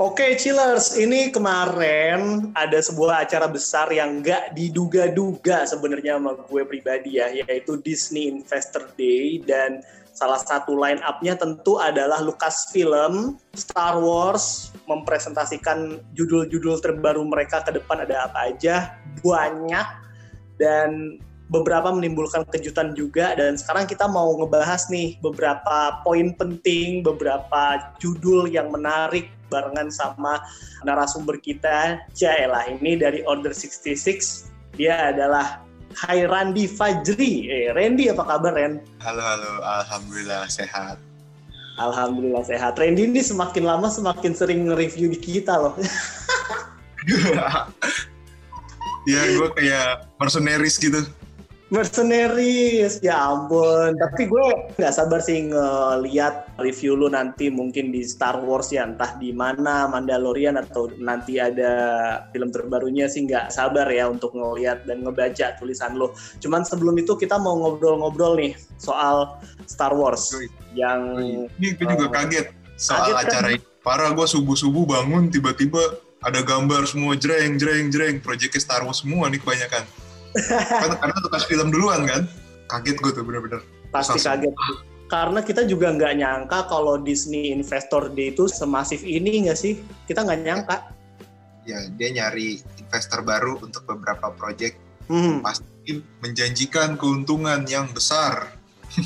Oke, chillers, ini kemarin ada sebuah acara besar yang nggak diduga-duga sebenarnya sama gue pribadi ya, yaitu Disney Investor Day. Dan salah satu line up-nya tentu adalah Lucasfilm, Star Wars mempresentasikan judul-judul terbaru mereka ke depan ada apa aja, banyak. Dan beberapa menimbulkan kejutan juga. Dan sekarang kita mau ngebahas nih beberapa poin penting, beberapa judul yang menarik barengan sama narasumber kita. Jaelah ini dari Order 66. Dia adalah Hai Randy Fajri. Eh, Randy apa kabar, Ren? Halo, halo. Alhamdulillah sehat. Alhamdulillah sehat. Randy ini semakin lama semakin sering nge-review di kita loh. ya, gue kayak mercenaries gitu mercenaries. Ya ampun. Tapi gue nggak sabar sih ngeliat review lu nanti mungkin di Star Wars ya. Entah di mana Mandalorian atau nanti ada film terbarunya sih nggak sabar ya untuk ngeliat dan ngebaca tulisan lu. Cuman sebelum itu kita mau ngobrol-ngobrol nih soal Star Wars Ui. yang ini gue juga uh, kaget soal kaget kan? acara kan? parah gue subuh-subuh bangun tiba-tiba ada gambar semua jreng jreng jreng. Proyeknya Star Wars semua nih kebanyakan kan karena tugas film duluan kan? Kaget gue tuh bener-bener. Pasti Sasa. kaget. Karena kita juga nggak nyangka kalau Disney Investor Day itu semasif ini nggak sih? Kita nggak nyangka. Ya dia nyari investor baru untuk beberapa proyek hmm. pasti menjanjikan keuntungan yang besar.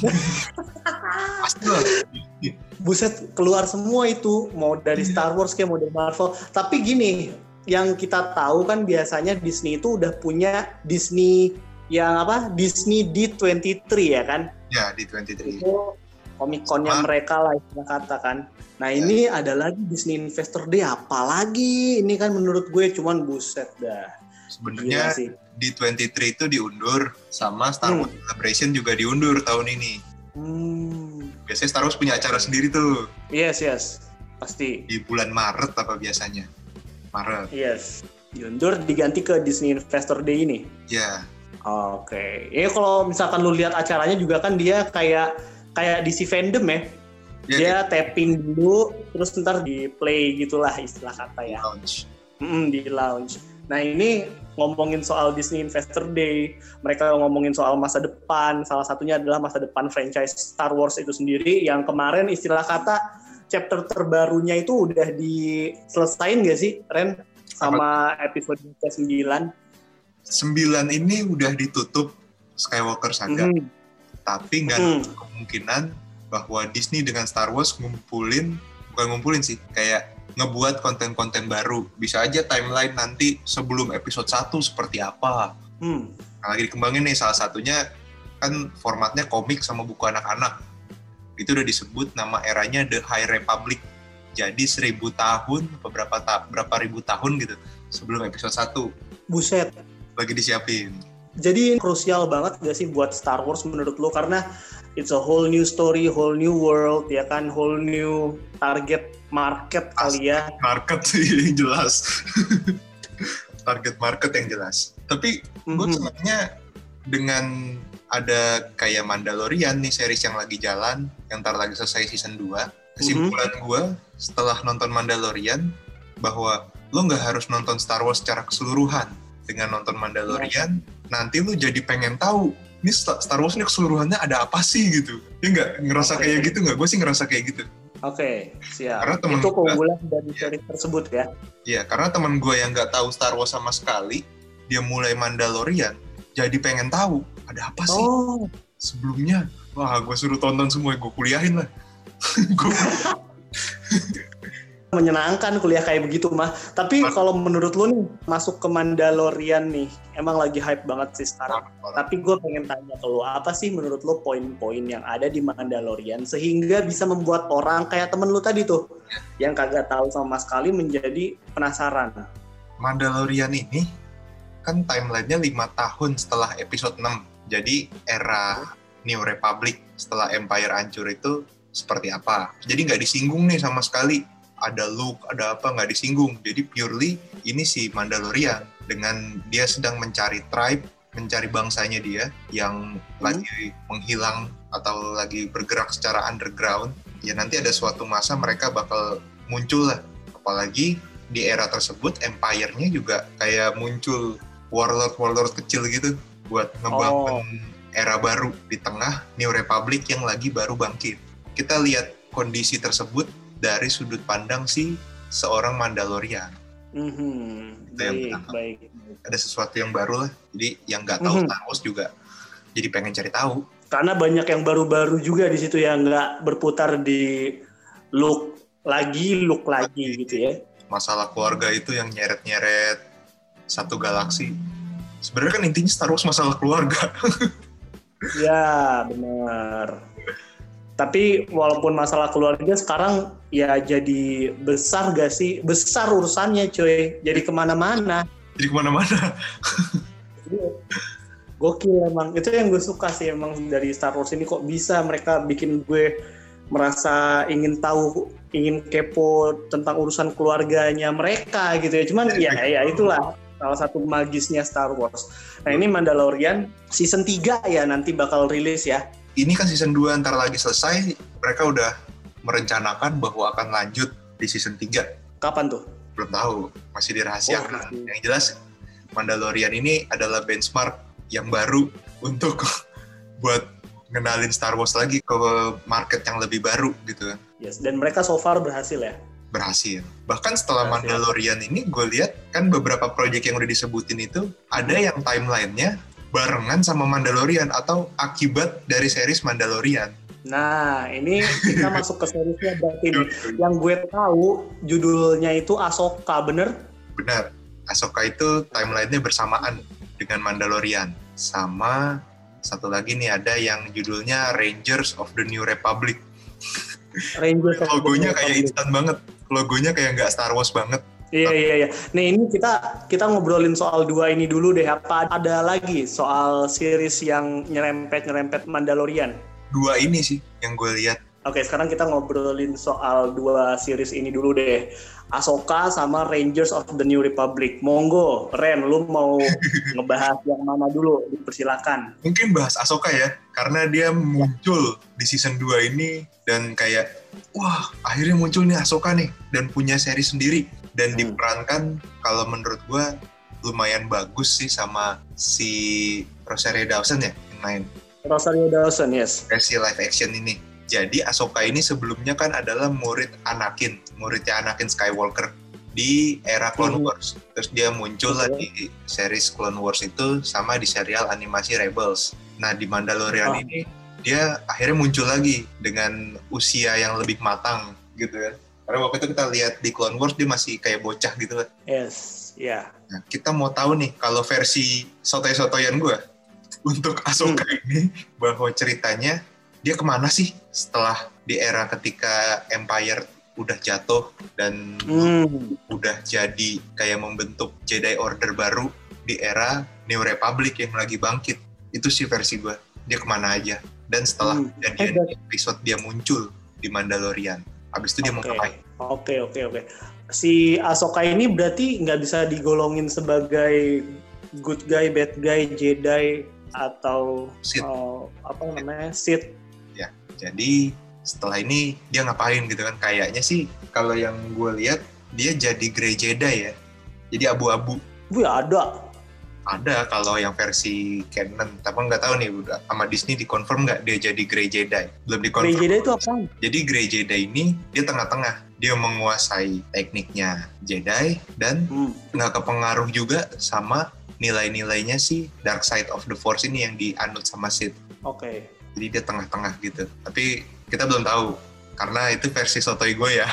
Buset keluar semua itu. Mau dari Star Wars kayak mau dari Marvel. Tapi gini yang kita tahu kan biasanya Disney itu udah punya Disney yang apa Disney D23 ya kan? Ya D23. Itu Comic Connya mereka lah istilah kata kan. Nah ya. ini ada lagi Disney Investor Day apalagi ini kan menurut gue cuman buset dah. Sebenarnya D23 itu diundur sama Star hmm. Wars Celebration juga diundur tahun ini. Hmm. Biasanya Star Wars punya acara sendiri tuh. Yes yes pasti. Di bulan Maret apa biasanya? Maret. Yes. Diundur diganti ke Disney Investor Day ini. Iya. Yeah. Oke. Okay. Ya kalau misalkan lu lihat acaranya juga kan dia kayak kayak DC fandom ya. Yeah, dia yeah. tapping dulu terus ntar di play gitulah istilah kata ya. Launch. Mm, di launch. Nah ini ngomongin soal Disney Investor Day, mereka ngomongin soal masa depan, salah satunya adalah masa depan franchise Star Wars itu sendiri yang kemarin istilah kata chapter terbarunya itu udah diselesain gak sih, Ren? Sama Apa? episode ke-9? 9 ini udah ditutup Skywalker Saga. Mm. Tapi nggak mm. kemungkinan bahwa Disney dengan Star Wars ngumpulin, bukan ngumpulin sih, kayak ngebuat konten-konten baru. Bisa aja timeline nanti sebelum episode 1 seperti apa. Hmm. Nah, lagi dikembangin nih salah satunya kan formatnya komik sama buku anak-anak itu udah disebut nama eranya The High Republic. Jadi seribu tahun, beberapa ta berapa ribu tahun gitu sebelum episode 1. Buset. Lagi disiapin. Jadi krusial banget gak sih buat Star Wars menurut lo karena it's a whole new story, whole new world ya kan, whole new target market kali ya. Market sih jelas. target market yang jelas. Tapi mm -hmm. gue sebenarnya dengan ada kayak Mandalorian nih series yang lagi jalan yang ntar lagi selesai season 2 kesimpulan mm -hmm. gue setelah nonton Mandalorian bahwa lo nggak harus nonton Star Wars secara keseluruhan dengan nonton Mandalorian yeah. nanti lo jadi pengen tahu ini Star Wars ini keseluruhannya ada apa sih gitu ya nggak ngerasa okay. kayak gitu nggak gue sih ngerasa kayak gitu Oke, okay, siap. Karena temen itu keunggulan dari ya. series tersebut ya. Iya, karena teman gue yang nggak tahu Star Wars sama sekali, dia mulai Mandalorian, jadi pengen tahu ada apa sih oh. sebelumnya wah gue suruh tonton semua gue kuliahin lah menyenangkan kuliah kayak begitu mah. Tapi kalau menurut lu nih masuk ke Mandalorian nih, emang lagi hype banget sih sekarang. Tapi gue pengen tanya ke lu, apa sih menurut lu poin-poin yang ada di Mandalorian sehingga bisa membuat orang kayak temen lu tadi tuh ya. yang kagak tahu sama sekali menjadi penasaran. Mandalorian ini kan timelinenya lima tahun setelah episode 6 jadi era New Republic setelah Empire hancur itu seperti apa. Jadi nggak disinggung nih sama sekali. Ada Luke, ada apa nggak disinggung. Jadi purely ini si Mandalorian dengan dia sedang mencari tribe, mencari bangsanya dia yang hmm. lagi menghilang atau lagi bergerak secara underground. Ya nanti ada suatu masa mereka bakal muncul lah Apalagi di era tersebut Empire-nya juga kayak muncul warlord-warlord kecil gitu buat ngebangun oh. era baru di tengah New Republic yang lagi baru bangkit. Kita lihat kondisi tersebut dari sudut pandang si seorang Mandalorian. Mm-hmm. Baik, baik. Ada sesuatu yang baru lah. Jadi yang nggak tahu mm-hmm. Star Wars juga jadi pengen cari tahu. Karena banyak yang baru-baru juga di situ yang nggak berputar di look lagi, look lagi gitu ya. Masalah keluarga itu yang nyeret-nyeret satu galaksi. Sebenarnya kan intinya Star Wars masalah keluarga. ya, benar. Tapi walaupun masalah keluarga sekarang ya jadi besar gak sih? Besar urusannya cuy. Jadi ke mana-mana. Jadi ke mana-mana. gokil emang itu yang gue suka sih emang dari Star Wars ini kok bisa mereka bikin gue merasa ingin tahu ingin kepo tentang urusan keluarganya mereka gitu ya cuman ya ya itulah salah satu magisnya Star Wars. Nah ini Mandalorian season 3 ya nanti bakal rilis ya. Ini kan season 2 ntar lagi selesai mereka udah merencanakan bahwa akan lanjut di season 3 kapan tuh? Belum tahu masih dirahasiakan. Oh, yang jelas Mandalorian ini adalah benchmark yang baru untuk buat ngenalin Star Wars lagi ke market yang lebih baru gitu. Kan. Yes, dan mereka so far berhasil ya? Berhasil. Bahkan setelah berhasil. Mandalorian ini gue lihat kan beberapa proyek yang udah disebutin itu ada yang timelinenya barengan sama Mandalorian atau akibat dari series Mandalorian. Nah, ini kita masuk ke seriesnya berarti nih. Yang gue tahu judulnya itu Asoka, bener? Benar. Asoka itu timelinenya bersamaan dengan Mandalorian. Sama satu lagi nih ada yang judulnya Rangers of the New Republic. Rangers of Logonya kayak instan banget. Logonya kayak nggak Star Wars banget. Iya iya iya. Nih ini kita kita ngobrolin soal dua ini dulu deh. Apa ada lagi soal series yang nyerempet nyerempet Mandalorian? Dua ini sih yang gue lihat. Oke, sekarang kita ngobrolin soal dua series ini dulu deh. Asoka sama Rangers of the New Republic. Monggo, Ren, lu mau ngebahas yang mana dulu? Dipersilakan. Mungkin bahas Asoka ya, karena dia muncul di season 2 ini dan kayak, wah akhirnya muncul nih Asoka nih, dan punya seri sendiri. Dan hmm. diperankan, kalau menurut gua lumayan bagus sih sama si Rosario Dawson ya, yang main. Rosario Dawson, yes. Versi live action ini jadi Ahsoka ini sebelumnya kan adalah murid Anakin, muridnya Anakin Skywalker di era Clone mhm. Wars. Terus dia muncul lah di series Clone Wars itu sama di serial animasi Rebels. Nah di Mandalorian oh. ini dia akhirnya muncul lagi dengan usia yang lebih matang gitu kan. Karena waktu itu kita lihat di Clone Wars dia masih kayak bocah gitu kan. Yes, ya. Yeah. Nah, kita mau tahu nih kalau versi sotoy-sotoyan gue untuk Ahsoka hmm. ini bahwa ceritanya dia ke mana sih setelah di era ketika Empire udah jatuh dan hmm. udah jadi kayak membentuk Jedi Order baru di era New Republic yang lagi bangkit itu sih versi gue dia ke mana aja dan setelah hmm. jadian eh, episode dia muncul di Mandalorian habis itu dia okay. mau ngapain oke okay, oke okay, oke okay. si Ahsoka ini berarti nggak bisa digolongin sebagai good guy bad guy Jedi atau Uh, apa namanya Sith jadi setelah ini dia ngapain gitu kan? Kayaknya sih kalau yang gue lihat dia jadi Grey Jedi ya. Jadi abu-abu. Gue ada. Ada kalau yang versi canon, tapi nggak tahu nih udah sama Disney dikonfirm nggak dia jadi Grey Jedi? Belum dikonfirm. Grey Jedi itu apa? Jadi Grey Jedi ini dia tengah-tengah, dia menguasai tekniknya Jedi dan hmm. nggak hmm. kepengaruh juga sama nilai-nilainya si Dark Side of the Force ini yang dianut sama Sith. Oke. Okay jadi dia tengah-tengah gitu tapi kita belum tahu karena itu versi sotoy gue ya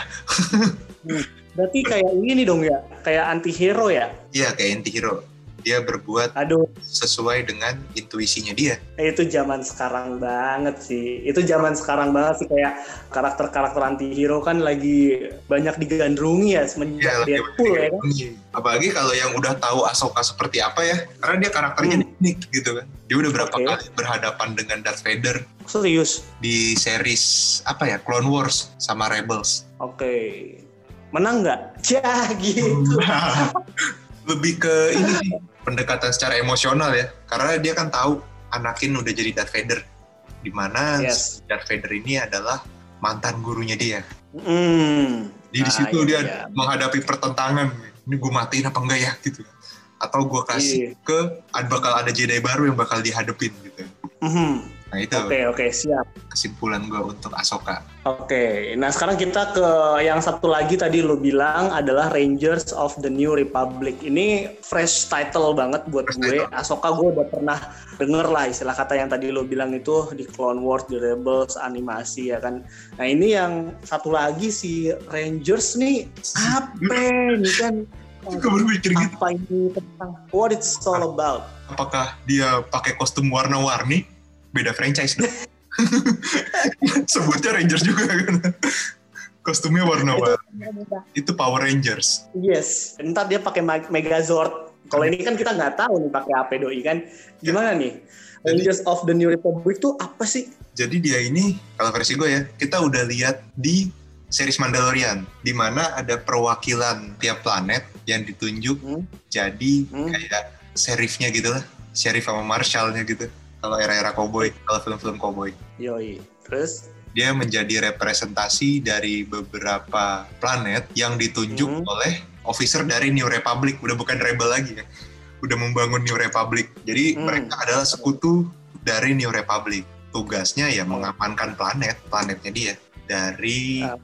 hmm, berarti kayak ini dong ya kayak anti hero ya iya kayak anti hero dia berbuat Aduh. sesuai dengan intuisinya dia. Eh, itu zaman sekarang banget sih. Itu zaman sekarang banget sih kayak karakter-karakter anti-hero kan lagi banyak digandrungi ya semenjak ya, Deadpool ya kan. Apalagi kalau yang udah tahu Ahsoka seperti apa ya. Karena dia karakternya hmm. unik gitu kan. Dia udah berapa okay. kali berhadapan dengan Darth Vader. Serius? Di series apa ya? Clone Wars sama Rebels. Oke. Okay. Menang nggak? Ya gitu. Lebih ke ini pendekatan secara emosional ya karena dia kan tahu Anakin udah jadi Darth Vader di mana yes. Darth Vader ini adalah mantan gurunya dia. Hmm. Di, di situ iya, dia iya. menghadapi pertentangan. Ini gue matiin apa enggak ya gitu. Atau gue kasih iya. ke bakal ada Jedi baru yang bakal dihadepin gitu. Mm -hmm. Nah itu. Oke okay, oke okay, siap. Kesimpulan gue untuk Asoka. Oke, okay. nah sekarang kita ke yang satu lagi tadi lo bilang adalah Rangers of the New Republic. Ini fresh title banget buat fresh gue. Title. Asoka gue udah pernah denger lah istilah kata yang tadi lo bilang itu di Clone Wars, di Rebels, animasi ya kan. Nah ini yang satu lagi si Rangers nih apa nih kan? Gue berpikir gitu. Apa ini tentang what it's all about? Apakah dia pakai kostum warna-warni? Beda franchise dong. Sebutnya Rangers juga kan. Kostumnya warna-warni. Itu, itu Power Rangers. Yes. Ntar dia pakai Megazord. Kalau ini kan kita nggak tahu nih pakai apa doi kan. Gimana nih? Rangers of the New Republic itu apa sih? Jadi dia ini kalau versi gue ya, kita udah lihat di series Mandalorian di mana ada perwakilan tiap planet yang ditunjuk hmm? jadi hmm? kayak serifnya gitu lah, sheriff sama marshallnya gitu kalau era-era cowboy, kalau film-film cowboy. Yoi. Terus? Dia menjadi representasi dari beberapa planet yang ditunjuk hmm. oleh officer dari New Republic. Udah bukan rebel lagi ya. Udah membangun New Republic. Jadi hmm. mereka adalah sekutu dari New Republic. Tugasnya ya mengamankan planet, planetnya dia dari ah.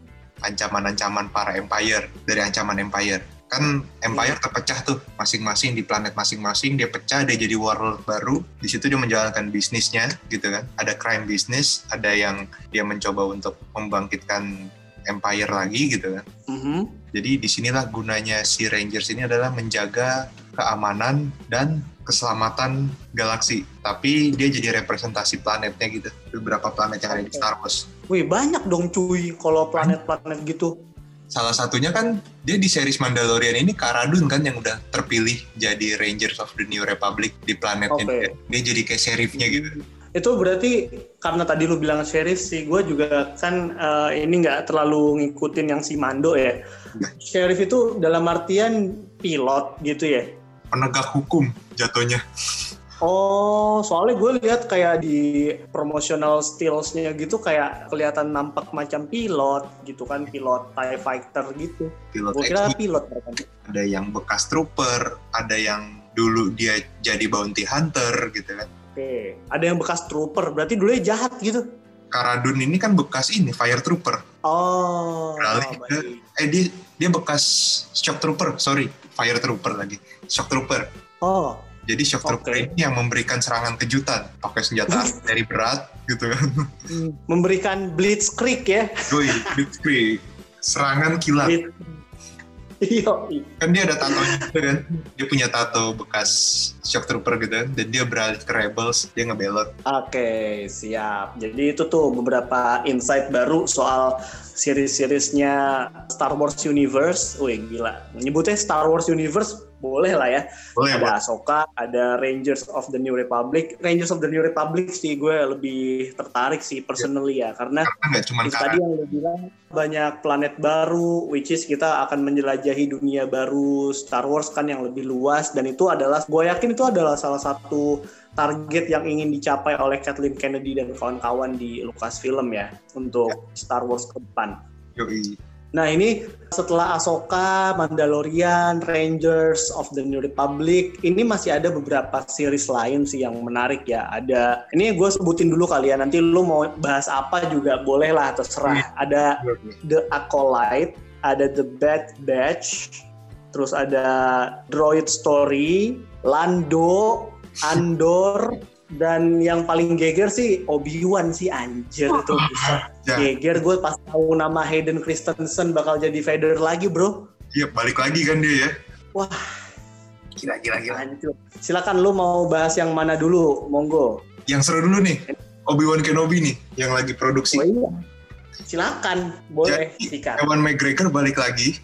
ancaman-ancaman para Empire, dari ancaman Empire kan Empire iya. terpecah tuh masing-masing di planet masing-masing dia pecah dia jadi world baru. Di situ dia menjalankan bisnisnya gitu kan. Ada crime business ada yang dia mencoba untuk membangkitkan Empire lagi gitu kan. Mm-hmm. jadi di sinilah gunanya si Rangers ini adalah menjaga keamanan dan keselamatan galaksi. Tapi dia jadi representasi planetnya gitu. Beberapa planet yang ada di Star Wars. Wih banyak dong cuy kalau planet-planet gitu salah satunya kan dia di series Mandalorian ini Karadun kan yang udah terpilih jadi Rangers of the New Republic di planetnya okay. dia. dia jadi kayak sheriffnya gitu itu berarti karena tadi lu bilang sheriff sih gue juga kan uh, ini nggak terlalu ngikutin yang si Mando ya sheriff itu dalam artian pilot gitu ya penegak hukum jatuhnya Oh, soalnya gue lihat kayak di promotional stillsnya gitu kayak kelihatan nampak macam pilot gitu kan, pilot TIE Fighter gitu. Pilot gue kira pilot. Ada yang bekas trooper, ada yang dulu dia jadi bounty hunter gitu kan. Oke, ada yang bekas trooper, berarti dulu jahat gitu. Karadun ini kan bekas ini fire trooper. Oh. Beralih oh, ke, eh dia dia bekas shock trooper, sorry, fire trooper lagi, shock trooper. Oh. Jadi shock trooper okay. ini yang memberikan serangan kejutan pakai senjata dari berat gitu kan. Hmm, memberikan blitzkrieg ya. Yoi, blitzkrieg. Serangan kilat. Blitz. Iya. Kan dia ada tatonya gitu kan. Dia punya tato bekas shock trooper gitu kan. Dan dia beralih ke rebels, dia ngebelot. Oke, okay, siap. Jadi itu tuh beberapa insight baru soal series-seriesnya Star Wars Universe. Wih gila. Menyebutnya Star Wars Universe boleh lah ya. Boleh, ada Ahsoka, ada Rangers of the New Republic. Rangers of the New Republic sih gue lebih tertarik sih personally ya, karena, karena cuma tadi yang lo bilang banyak planet baru, which is kita akan menjelajahi dunia baru Star Wars kan yang lebih luas dan itu adalah gue yakin itu adalah salah satu target yang ingin dicapai oleh Kathleen Kennedy dan kawan-kawan di Lucasfilm ya untuk ya. Star Wars ke depan. Yoi. Nah ini setelah Ahsoka, Mandalorian, Rangers of the New Republic, ini masih ada beberapa series lain sih yang menarik ya. Ada, ini gue sebutin dulu kali ya. Nanti lu mau bahas apa juga boleh lah, terserah. Iya. Ada The Acolyte, ada The Bad Batch, terus ada Droid Story, Lando, Andor, dan yang paling geger sih Obi-Wan sih anjir. Itu bisa ya. geger. Gue pas tahu nama Hayden Christensen bakal jadi Vader lagi bro. Iya balik lagi kan dia ya? Wah. Gila gila gila. Silakan lu mau bahas yang mana dulu? Monggo. Yang seru dulu nih. Obi-Wan Kenobi nih yang lagi produksi. Oh, iya. silakan. Boleh jadi, Ewan McGregor balik lagi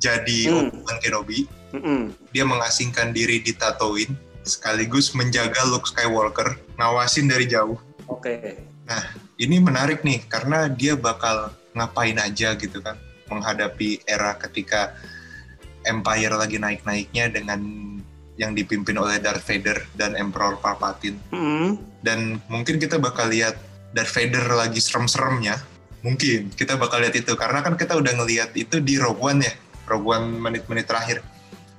jadi hmm. Obi-Wan Kenobi. Mm -mm. dia mengasingkan diri di Tatooine sekaligus menjaga Luke Skywalker, ngawasin dari jauh. Oke. Okay. Nah, ini menarik nih karena dia bakal ngapain aja gitu kan menghadapi era ketika Empire lagi naik-naiknya dengan yang dipimpin oleh Darth Vader dan Emperor Palpatine. Mm. Dan mungkin kita bakal lihat Darth Vader lagi serem-seremnya Mungkin kita bakal lihat itu karena kan kita udah ngelihat itu di Rogue One ya, Rogue One menit-menit terakhir.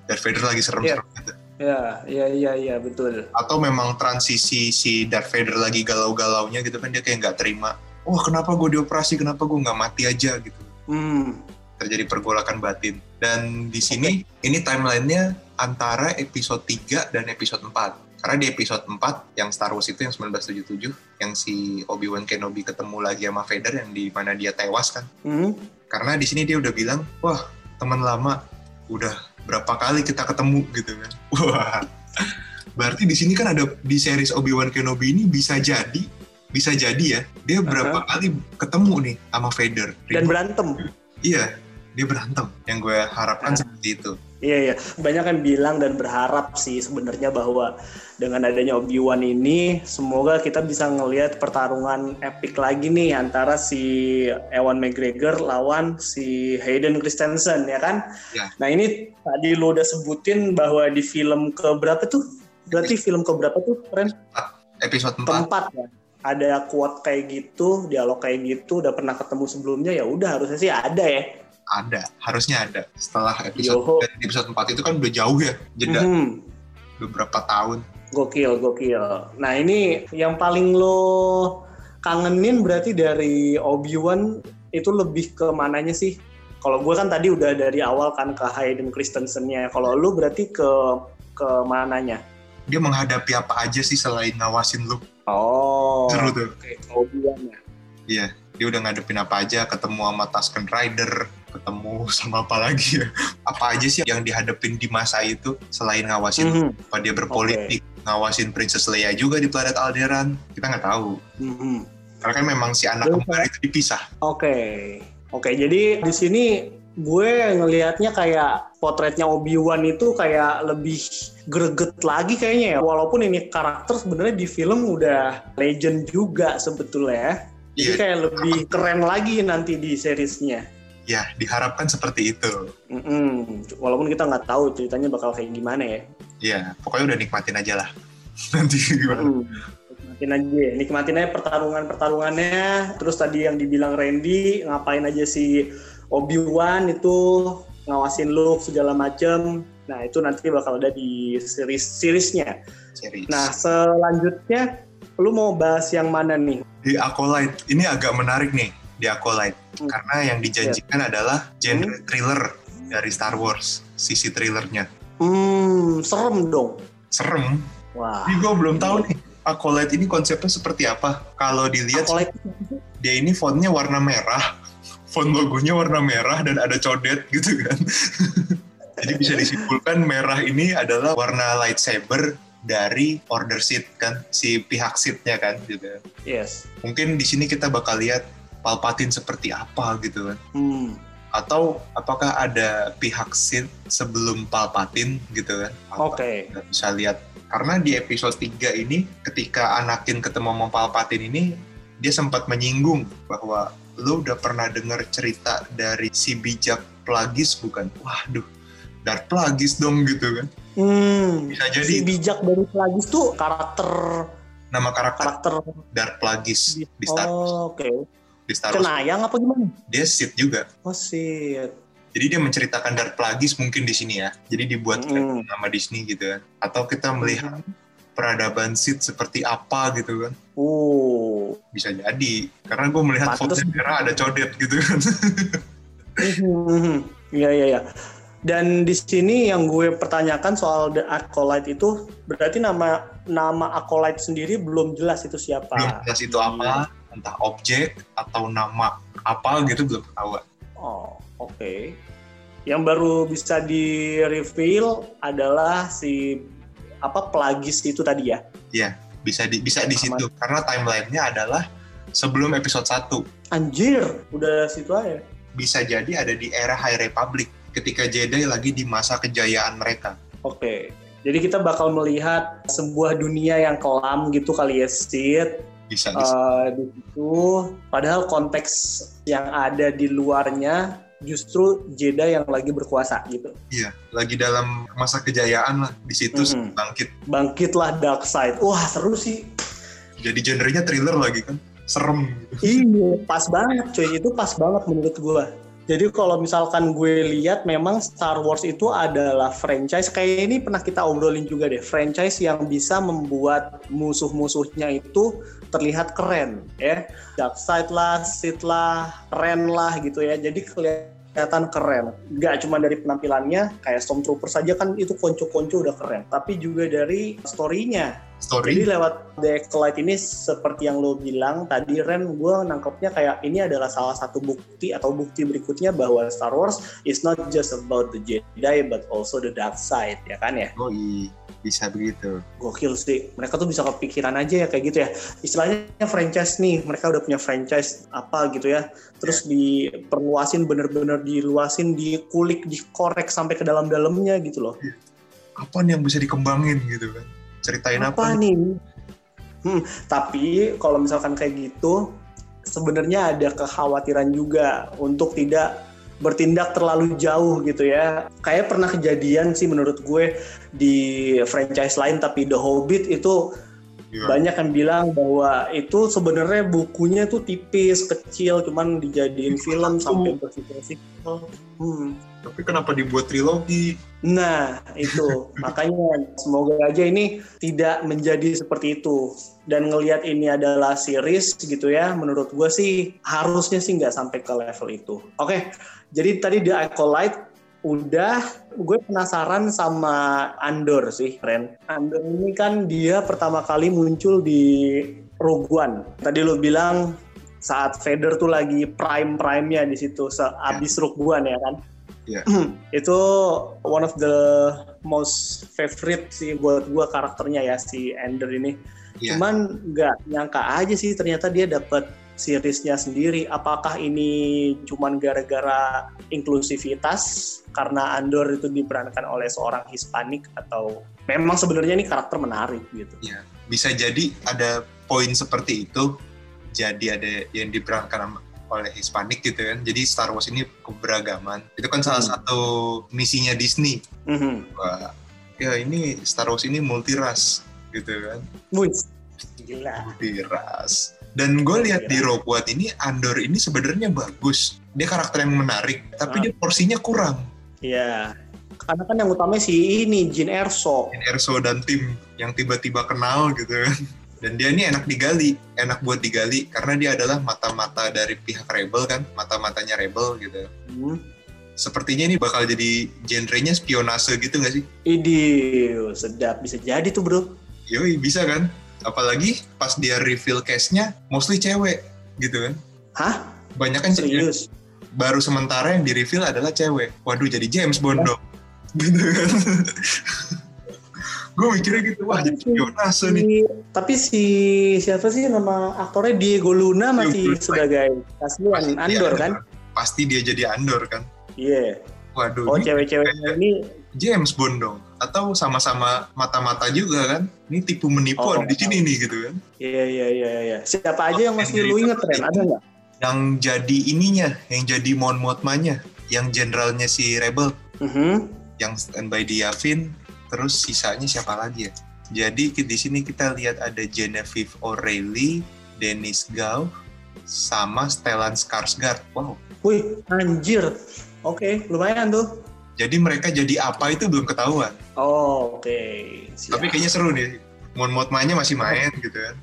Darth Vader lagi serem-serem Iya. gitu. Ya, iya iya iya betul. Atau memang transisi si Darth Vader lagi galau-galaunya gitu kan dia kayak nggak terima. Wah kenapa gue dioperasi, kenapa gue nggak mati aja gitu. Hmm. Terjadi pergolakan batin. Dan di sini ini timelinenya antara episode 3 dan episode 4. Karena di episode 4 yang Star Wars itu yang 1977 yang si Obi-Wan Kenobi ketemu lagi sama Vader yang di mana dia tewas kan. Hmm. Karena di sini dia udah bilang, "Wah, teman lama udah berapa kali kita ketemu gitu kan." Wah. Berarti di sini kan ada di series Obi-Wan Kenobi ini bisa jadi bisa jadi ya dia berapa kali ketemu nih sama Vader. Dan berantem. Iya, dia berantem. Yang gue harapkan Ah. seperti itu. Iya iya, banyak kan bilang dan berharap sih sebenarnya bahwa dengan adanya Obi-Wan ini semoga kita bisa ngelihat pertarungan epic lagi nih antara si Ewan McGregor lawan si Hayden Christensen ya kan. Ya. Nah ini tadi lo udah sebutin bahwa di film ke berapa tuh? Berarti film ke berapa tuh, Ren? Episode 4 Keempat ya. Ada quote kayak gitu, dialog kayak gitu, udah pernah ketemu sebelumnya ya udah harusnya sih ada ya. Ada, harusnya ada. Setelah episode Yoho. dan episode 4 itu kan udah jauh ya, jeda Mhm. beberapa tahun. Gokil, gokil. Nah ini yang paling lo kangenin berarti dari Obi-Wan itu lebih ke mananya sih? Kalau gue kan tadi udah dari awal kan ke Hayden Christensen-nya. Kalau lu berarti ke ke mananya? Dia menghadapi apa aja sih selain ngawasin lu. Oh, Seru tuh. oke, Obi-Wan ya. Iya, dia udah ngadepin apa aja, ketemu sama Tusken Rider, ketemu sama apa lagi ya. Apa aja sih yang dihadepin di masa itu selain ngawasin lu. Mhm, apa dia berpolitik, ngawasin Princess Leia juga di planet Alderan. Kita nggak tahu. mhm. Karena kan memang si anak kembar itu dipisah. Oke, oke. Jadi di sini gue ngelihatnya kayak potretnya Obi-Wan itu kayak lebih greget lagi kayaknya ya. Walaupun ini karakter sebenarnya di film udah legend juga sebetulnya ya. Jadi Iya. kayak lebih keren lagi nanti di seriesnya. Ya, diharapkan seperti itu. Mm-mm. Walaupun kita nggak tahu ceritanya bakal kayak gimana ya. Iya, pokoknya udah nikmatin aja lah. Nanti gimana? Mm. Nikmatin aja, nikmatin aja pertarungan-pertarungannya. Terus tadi yang dibilang Randy, ngapain aja si Obi-Wan itu ngawasin Luke segala macem. Nah itu nanti bakal ada di series seriesnya. Series. Nah selanjutnya, lu mau bahas yang mana nih? di Acolyte, ini agak menarik nih di Acolyte. Hmm. Karena yang dijanjikan adalah genre thriller dari Star Wars. Sisi thrillernya. Hmm, serem dong. Serem. Wah. Tapi gue belum tahu nih. Acolyte ini konsepnya seperti apa. Kalau dilihat Acolyte dia ini fontnya warna merah, font logonya warna merah dan ada codet gitu kan. Jadi bisa disimpulkan merah ini adalah warna lightsaber dari Order Sith kan, si pihak Sith-nya kan gitu. Yes. Mungkin di sini kita bakal lihat Palpatine seperti apa gitu kan. Hmm. Atau apakah ada pihak Sith sebelum Palpatine gitu kan. Oke. kita bisa lihat karena di episode 3 ini ketika Anakin ketemu sama Palpatine ini dia sempat menyinggung bahwa lu udah pernah dengar cerita dari si bijak Plagueis bukan? Waduh, Darth Plagueis dong gitu kan. Hmm. Bisa Si jadi bijak dari Plagueis tuh karakter nama karakter karakter Darth Plagueis di Star Wars. Oh, Oke. Di Star Wars Kenayang apa gimana? dia Sith juga. Oh shit. Jadi dia menceritakan Darth Plagueis mungkin di sini ya. Jadi dibuat Mm. nama Disney gitu kan. Atau kita melihat peradaban Sith seperti apa gitu kan. Oh. bisa jadi karena gue melihat fontnya merah ada codet gitu kan Mhm. Iya iya iya. Dan di sini yang gue pertanyakan soal The Acolyte itu berarti nama nama Acolyte sendiri belum jelas itu siapa. belum jelas itu apa entah objek atau nama apa gitu belum ketahuan Oh, oke. Yang baru bisa di reveal adalah si apa Plagis itu tadi ya. bisa di bisa di situ karena timelinenya adalah sebelum episode 1 Anjir, udah situ aja. bisa jadi ada di era High Republic ketika Jedi lagi di masa kejayaan mereka Oke. Jadi kita bakal melihat sebuah dunia yang kelam gitu kali ya, Sid. Bisa di Eh, di situ padahal konteks yang ada di luarnya justru Jedi yang lagi berkuasa gitu. iya lagi dalam masa kejayaan lah di situ Mhm. bangkit Bangkitlah dark side. Wah, seru sih. jadi genrenya thriller lagi kan serem. Iya, pas banget cuy. Itu pas banget menurut gue. Jadi kalau misalkan gue lihat memang Star Wars itu adalah franchise kayak ini pernah kita obrolin juga deh, franchise yang bisa membuat musuh-musuhnya itu terlihat keren ya. Dark side lah, Sith lah, keren lah gitu ya. Jadi kelihatan keren. Gak cuma dari penampilannya, kayak Stormtrooper saja kan itu konco-konco udah keren. Tapi juga dari story-nya Story. jadi lewat The Acolyte ini seperti yang lo bilang tadi Ren, gue nangkepnya kayak ini adalah salah satu bukti atau bukti berikutnya bahwa Star Wars is not just about the Jedi but also the dark side ya kan ya? Oh iya, bisa begitu. Gokil sih, mereka tuh bisa kepikiran aja ya kayak gitu ya. Istilahnya franchise nih, mereka udah punya franchise apa gitu ya. Terus diperluasin bener-bener diluasin, dikulik, dikorek sampai ke dalam-dalamnya gitu loh. Apa nih yang bisa dikembangin gitu kan? Ceritain apa, apa nih? Hmm, tapi kalau misalkan kayak gitu, sebenarnya ada kekhawatiran juga untuk tidak bertindak terlalu jauh gitu ya. Kayak pernah kejadian sih menurut gue di franchise lain tapi The Hobbit itu Iya. banyak yang bilang bahwa itu sebenarnya bukunya tuh tipis, kecil, cuman dijadiin film sampai bersequel. Hmm. Tapi kenapa dibuat trilogi? Nah, itu makanya semoga aja ini tidak menjadi seperti itu. Dan ngelihat ini adalah series gitu ya, menurut gue sih harusnya sih nggak sampai ke level itu. Oke, jadi tadi The Acolyte udah, gue penasaran sama Andor sih, Ren. Andor ini kan dia pertama kali muncul di Rogue One. Tadi lo bilang saat Vader tuh lagi prime-prime-nya di situ, seabis Rogue One ya kan? Iya. itu one of the most favorite sih buat gua karakternya ya si Ender ini. Iya. Cuman nggak nyangka aja sih ternyata dia dapat seriesnya sendiri. Apakah ini cuman gara-gara inklusivitas karena Andor itu diperankan oleh seorang Hispanik atau memang sebenarnya ini karakter menarik gitu? Ya, bisa jadi ada poin seperti itu. Jadi ada yang diperankan oleh Hispanik gitu kan. Jadi Star Wars ini keberagaman. Itu kan salah Hmm. satu misinya Disney. Mhm. Wah, ya ini Star Wars ini multiras gitu kan. Wih, gila. Multiras. Dan gue lihat di Rogue One ini Andor ini sebenarnya bagus. Dia karakter yang menarik, tapi Ah. dia porsinya kurang. Iya. Karena kan yang utamanya si ini Jin Erso. Dan Erso dan tim yang tiba-tiba kenal gitu kan. Dan dia ini enak digali, enak buat digali karena dia adalah mata-mata dari pihak rebel kan, mata-matanya rebel gitu. Hmm. Sepertinya ini bakal jadi genrenya spionase gitu nggak sih? Idih, sedap bisa jadi tuh bro. Yoi, bisa kan? Apalagi pas dia reveal case-nya, mostly cewek gitu kan. Hah? Banyak kan cewek. Serius? Baru sementara yang di reveal adalah cewek. Waduh, jadi James Bond dong. Gitu kan. Gue mikirnya gitu, wah jadi spionase nih. Si- tapi si siapa sih nama aktornya Diego Luna masih Diego sebagai kasihan dia Andor kan? Pasti dia jadi Andor kan. Iya. Waduh, Oh ini cewek-ceweknya ini James Bond dong. Atau sama-sama mata-mata juga kan. Ini tipu menipu Oh. ada di sini nih gitu kan. iya iya iya iya. Siapa aja yang masih lu inget Ren? Ada nggak? Yang jadi ininya, yang jadi Mon Mothma-nya, yang jenderalnya si Rebel, Mhm. yang standby di Yavin, terus sisanya siapa lagi ya? Jadi di sini kita lihat ada Genevieve O'Reilly, Dennis Gau, sama Stellan Skarsgård. Wow. Wih anjir. Oke lumayan tuh. Jadi mereka jadi apa itu belum ketahuan. Oh, Oke. siap. Tapi kayaknya seru nih. Mon Mothma-nya masih main gitu kan.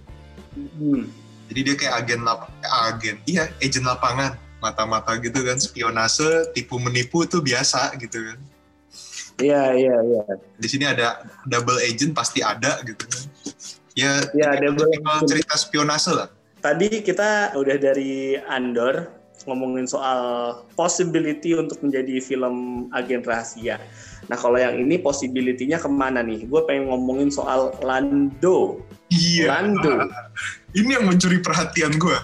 Hmm. Jadi dia kayak agen lap agen, iya, agent lapangan, mata-mata gitu kan, spionase, tipu menipu itu biasa gitu kan. Iya iya iya. Di sini ada double agent pasti ada gitu. Ya, Ya, double cerita spionase lah. Tadi kita udah dari Andor ngomongin soal possibility untuk menjadi film agen rahasia. Nah kalau yang ini possibility-nya ke mana nih? Gue pengen ngomongin soal Lando. Iya. Lando. Ini yang mencuri perhatian gue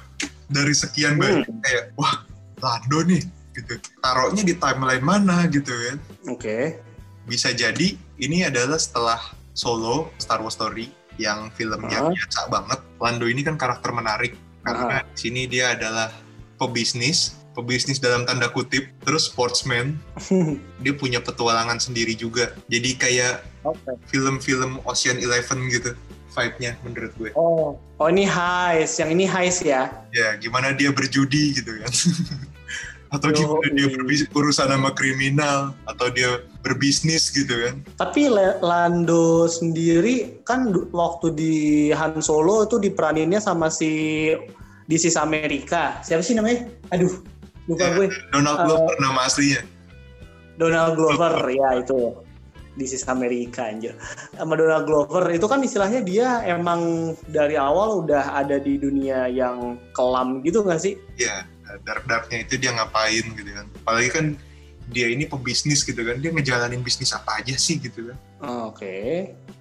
dari sekian banyak Hmm. kayak wah Lando nih gitu. Taruhnya di timeline mana gitu kan. Oke. Bisa jadi ini adalah setelah Solo Star Wars Story yang filmnya Ah. biasa banget. Lando ini kan karakter menarik karena di sini dia adalah pebisnis, pebisnis dalam tanda kutip, terus sportsman. Dia punya petualangan sendiri juga. Jadi kayak film-film Ocean Eleven gitu. vibe-nya menurut gue. Oh, oh ini heist, yang ini heist ya? Ya, gimana dia berjudi gitu kan. atau Yo, gimana dia berurusan sama kriminal atau dia berbisnis gitu kan. Tapi Lando sendiri kan waktu di Han Solo itu diperaninnya sama si di Sis Amerika. Siapa sih namanya? Aduh, lupa ya, gue. Donald Glover uh, nama aslinya. Donald Glover ya itu di Sis Amerika anjir. Sama Donald Glover itu kan istilahnya dia emang dari awal udah ada di dunia yang kelam gitu gak sih? Iya, dark darknya itu dia ngapain gitu kan. Apalagi kan dia ini pebisnis gitu kan, dia ngejalanin bisnis apa aja sih gitu kan. Oke. Okay.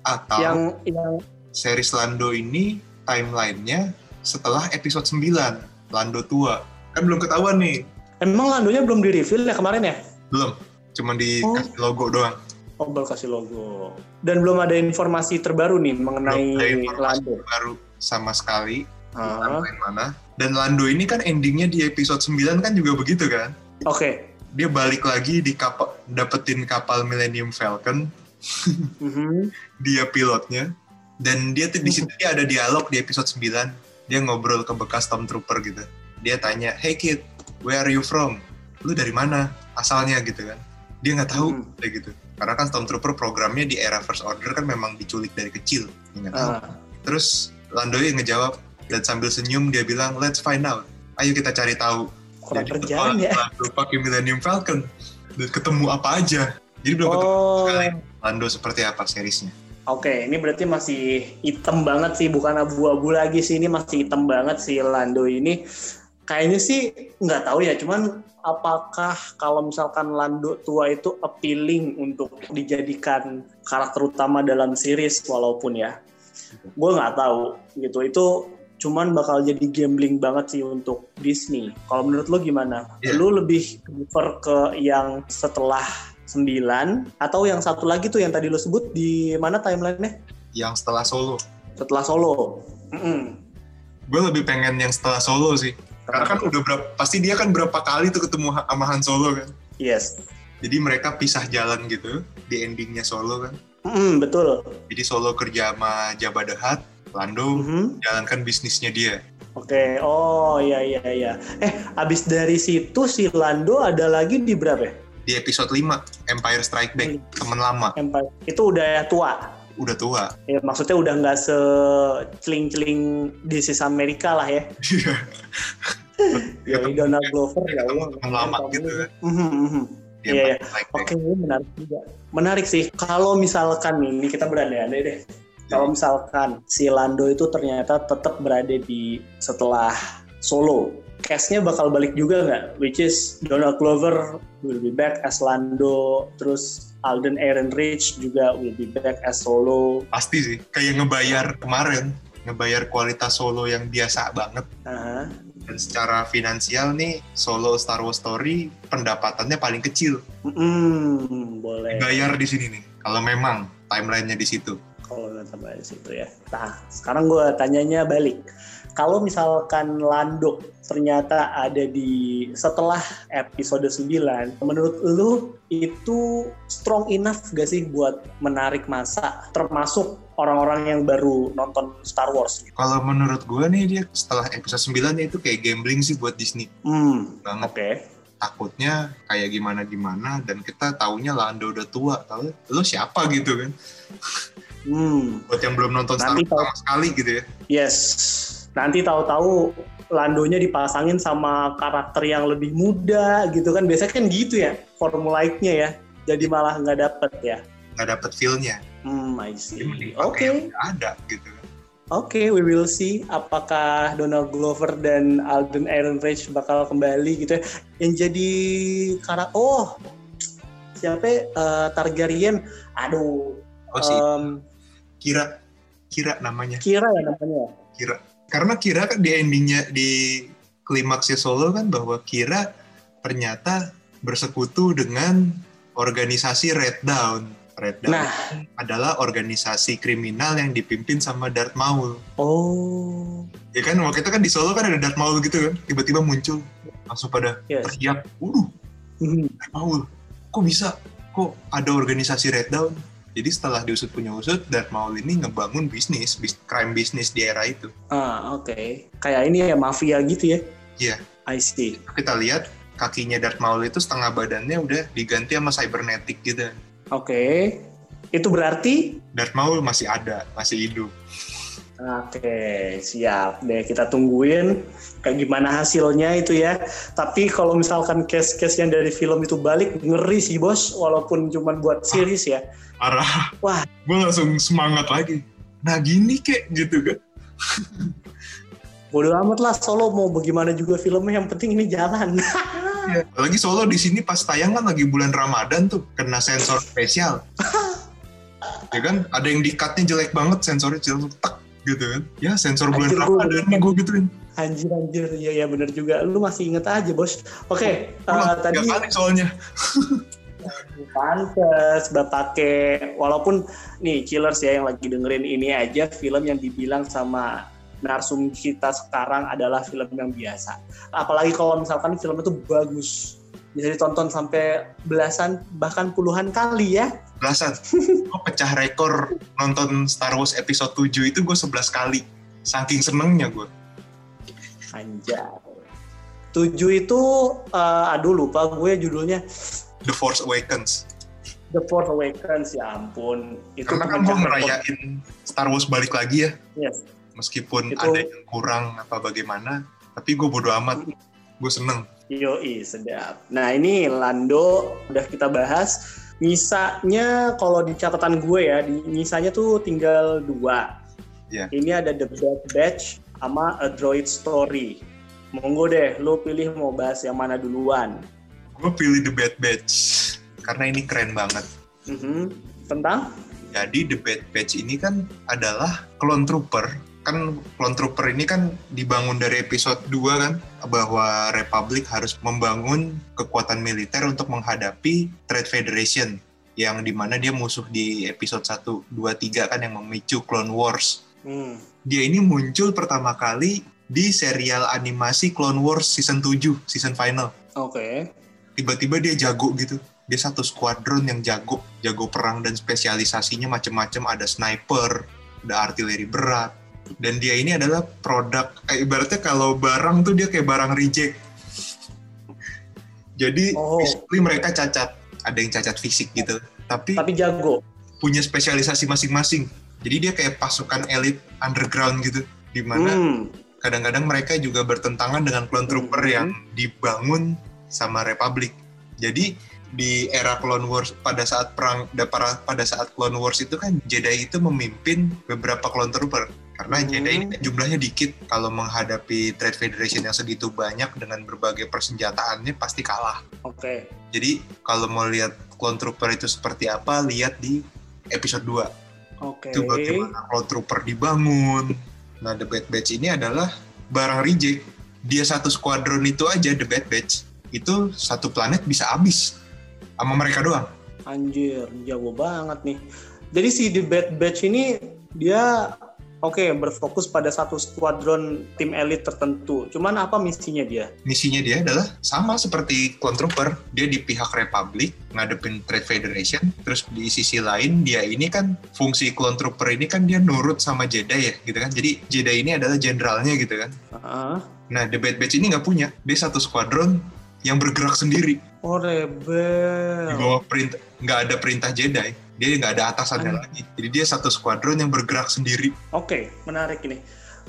Atau yang, yang series Lando ini timelinenya setelah episode 9, Lando tua. Kan belum ketahuan nih. Emang Landonya belum di reveal ya kemarin ya? Belum, cuma dikasih oh. logo doang. Oh, kasih logo. Dan belum ada informasi terbaru nih mengenai belum ada Lando. Terbaru sama sekali. Uh. mana. Dan Lando ini kan endingnya di episode 9 kan juga begitu kan? Oke. Okay. Dia balik lagi di kapal, dapetin kapal Millennium Falcon. mm-hmm. Dia pilotnya. Dan dia tuh di situ dia ada dialog di episode 9. Dia ngobrol ke bekas Stormtrooper gitu. Dia tanya, "Hey kid, where are you from?" Lu dari mana? Asalnya gitu kan. Dia nggak tahu hmm. kayak gitu karena kan Stormtrooper programnya di era First Order kan memang diculik dari kecil uh. terus Lando yang ngejawab dan sambil senyum dia bilang let's find out. Ayo kita cari tahu. Kurang jadi kerjaan ya? pakai Millennium Falcon. Dan ketemu apa aja. Jadi belum oh. ketemu sekali. Lando seperti apa seriesnya? Oke, ini berarti masih hitam banget sih, bukan abu-abu lagi sih. Ini masih hitam banget sih Lando ini. Kayaknya sih nggak tahu ya, cuman apakah kalau misalkan Lando tua itu appealing untuk dijadikan karakter utama dalam series walaupun ya? Gue nggak tahu gitu. Itu cuman bakal jadi gambling banget sih untuk Disney kalau menurut lo gimana yeah. lo lebih prefer ke yang setelah 9 atau yang satu lagi tuh yang tadi lo sebut di mana timelinenya yang setelah Solo setelah Solo mm -mm. gue lebih pengen yang setelah Solo sih karena kan udah berapa, pasti dia kan berapa kali tuh ketemu sama Han Solo kan. Yes. Jadi mereka pisah jalan gitu di endingnya Solo kan. Mm, betul. Jadi Solo kerja sama Jabba the Hutt, Lando mm -hmm. jalankan bisnisnya dia. Oke, okay. oh iya iya iya. Eh, abis dari situ si Lando ada lagi di berapa ya? Di episode 5, Empire Strike Back, hmm. teman lama. Empire. Itu udah tua? Udah tua. Ya, maksudnya udah nggak se celing-celing di sisa Amerika lah ya. Iya. ya Donald Glover ya Allah lama gitu kan Iya, ya. oke menarik juga. Menarik sih. Kalau misalkan ini kita berandai-andai deh. Kalau misalkan si Lando itu ternyata tetap berada di setelah Solo, castnya bakal balik juga nggak? Which is Donald Glover will be back as Lando, terus Alden Ehrenreich juga will be back as Solo. Pasti sih, kayak ngebayar kemarin, ngebayar kualitas Solo yang biasa banget. Uh -huh dan secara finansial nih solo Star Wars Story pendapatannya paling kecil. Hmm, boleh. Bayar di sini nih kalau memang timelinenya di situ. Kalau timeline di situ ya. Nah, sekarang gue tanyanya balik. Kalau misalkan Lando ternyata ada di setelah episode 9, menurut lu itu strong enough gak sih buat menarik masa termasuk orang-orang yang baru nonton Star Wars. Kalau menurut gue nih dia setelah episode 9 itu kayak gambling sih buat Disney. Hmm. Oke. Okay. Takutnya kayak gimana-gimana dan kita taunya Lando udah tua, tahu lo siapa gitu kan. Hmm. Buat yang belum nonton Nanti Star Wars sama sekali gitu ya. Yes. Nanti tahu-tahu Landonya dipasangin sama karakter yang lebih muda gitu kan. Biasanya kan gitu ya formulaiknya ya. Jadi malah nggak dapet ya. Nggak dapet feel-nya Hmm, I see. Oke. Okay. Ada gitu. Oke, okay, we will see apakah Donald Glover dan Alden Ehrenreich bakal kembali gitu ya. Yang jadi karena oh siapa uh, Targaryen? Aduh. Oh. Um, Kira Kira namanya. Kira ya namanya. Kira. Karena Kira kan di endingnya di klimaksnya Solo kan bahwa Kira ternyata bersekutu dengan organisasi Red Dawn Red Dawn nah. adalah organisasi kriminal yang dipimpin sama Darth Maul. Oh. Ya kan waktu itu kan di Solo kan ada Darth Maul gitu kan, tiba-tiba muncul langsung pada yes. teriak, "Waduh, mm. Darth Maul, kok bisa? Kok ada organisasi Red Dawn?" Jadi setelah diusut punya usut, Darth Maul ini ngebangun bisnis, bis, crime bisnis di era itu. Ah, oke. Okay. Kayak ini ya mafia gitu ya? Iya. I see. Kita lihat kakinya Darth Maul itu setengah badannya udah diganti sama cybernetic gitu. Oke. Okay. Itu berarti Darth Maul masih ada, masih hidup. Oke, siap deh kita tungguin kayak gimana hasilnya itu ya. Tapi kalau misalkan case-case yang dari film itu balik ngeri sih bos, walaupun cuma buat series ya. Parah. Wah, gue langsung semangat lagi. Nah gini kek gitu kan. Bodoh amat lah Solo mau bagaimana juga filmnya yang penting ini jalan. ya, lagi Solo di sini pas tayang kan lagi bulan Ramadan tuh kena sensor spesial. ya kan ada yang di cutnya jelek banget sensornya jelek tak gitu kan. Ya sensor bulan Ramadan nih gue gituin. Anjir anjir. Ya ya bener juga. Lu masih inget aja bos. Oke okay, uh, tadi kali soalnya. Pantes pakai walaupun nih killers ya yang lagi dengerin ini aja film yang dibilang sama narsum kita sekarang adalah film yang biasa. Apalagi kalau misalkan film itu bagus bisa ditonton sampai belasan bahkan puluhan kali ya. Belasan. Gue pecah rekor nonton Star Wars episode 7 itu gue 11 kali. Saking senengnya gue anjay. 7 itu uh, aduh lupa gue judulnya. The Force Awakens. The Force Awakens ya ampun. Itu karena kan gue ngerayain Star Wars balik lagi ya. Yes. meskipun itu... ada yang kurang apa bagaimana tapi gue bodo amat. Gue seneng Yoi, sedap. Nah ini Lando udah kita bahas. Misanya kalau di catatan gue ya, di tuh tinggal dua. Yeah. Ini ada The Bad Batch sama A Droid Story. Monggo deh, lo pilih mau bahas yang mana duluan. Gue pilih The Bad Batch, karena ini keren banget. Mm -hmm. Tentang? Jadi The Bad Batch ini kan adalah clone trooper kan Clone Trooper ini kan dibangun dari episode 2 kan bahwa Republic harus membangun kekuatan militer untuk menghadapi Trade Federation yang di mana dia musuh di episode 1, 2, 3 kan yang memicu Clone Wars. Hmm. Dia ini muncul pertama kali di serial animasi Clone Wars season 7, season final. Oke. Okay. Tiba-tiba dia jago gitu. Dia satu squadron yang jago, jago perang dan spesialisasinya macam-macam. Ada sniper, ada artileri berat, dan dia ini adalah produk eh, ibaratnya kalau barang tuh dia kayak barang reject. Jadi oh. mereka cacat. Ada yang cacat fisik gitu. Tapi tapi jago. punya spesialisasi masing-masing. Jadi dia kayak pasukan elit underground gitu. Di mana hmm. kadang-kadang mereka juga bertentangan dengan clone trooper hmm. yang dibangun sama Republic. Jadi di era Clone Wars pada saat perang pada saat Clone Wars itu kan Jedi itu memimpin beberapa Clone Trooper karena hmm. Jedi ini jumlahnya dikit kalau menghadapi Trade Federation yang segitu banyak dengan berbagai persenjataannya pasti kalah. Oke. Okay. Jadi kalau mau lihat Clone Trooper itu seperti apa lihat di episode 2. Oke. Okay. Itu bagaimana Clone Trooper dibangun. Nah, The Bad Batch ini adalah barang reject. Dia satu squadron itu aja The Bad Batch itu satu planet bisa habis sama mereka doang. Anjir, jago banget nih. Jadi si The Bad Batch ini dia oke okay, berfokus pada satu skuadron tim elit tertentu. Cuman apa misinya dia? Misinya dia adalah sama seperti Clone Trooper. Dia di pihak Republic ngadepin Trade Federation. Terus di sisi lain dia ini kan fungsi Clone Trooper ini kan dia nurut sama Jedi ya gitu kan. Jadi Jedi ini adalah jenderalnya gitu kan. Uh -huh. Nah The Bad Batch ini nggak punya. Dia satu skuadron yang bergerak sendiri. Oh rebel. Di bawah perintah, nggak ada perintah Jedi. Dia nggak ada atasannya hmm. lagi. Jadi dia satu skuadron yang bergerak sendiri. Oke, okay, menarik ini.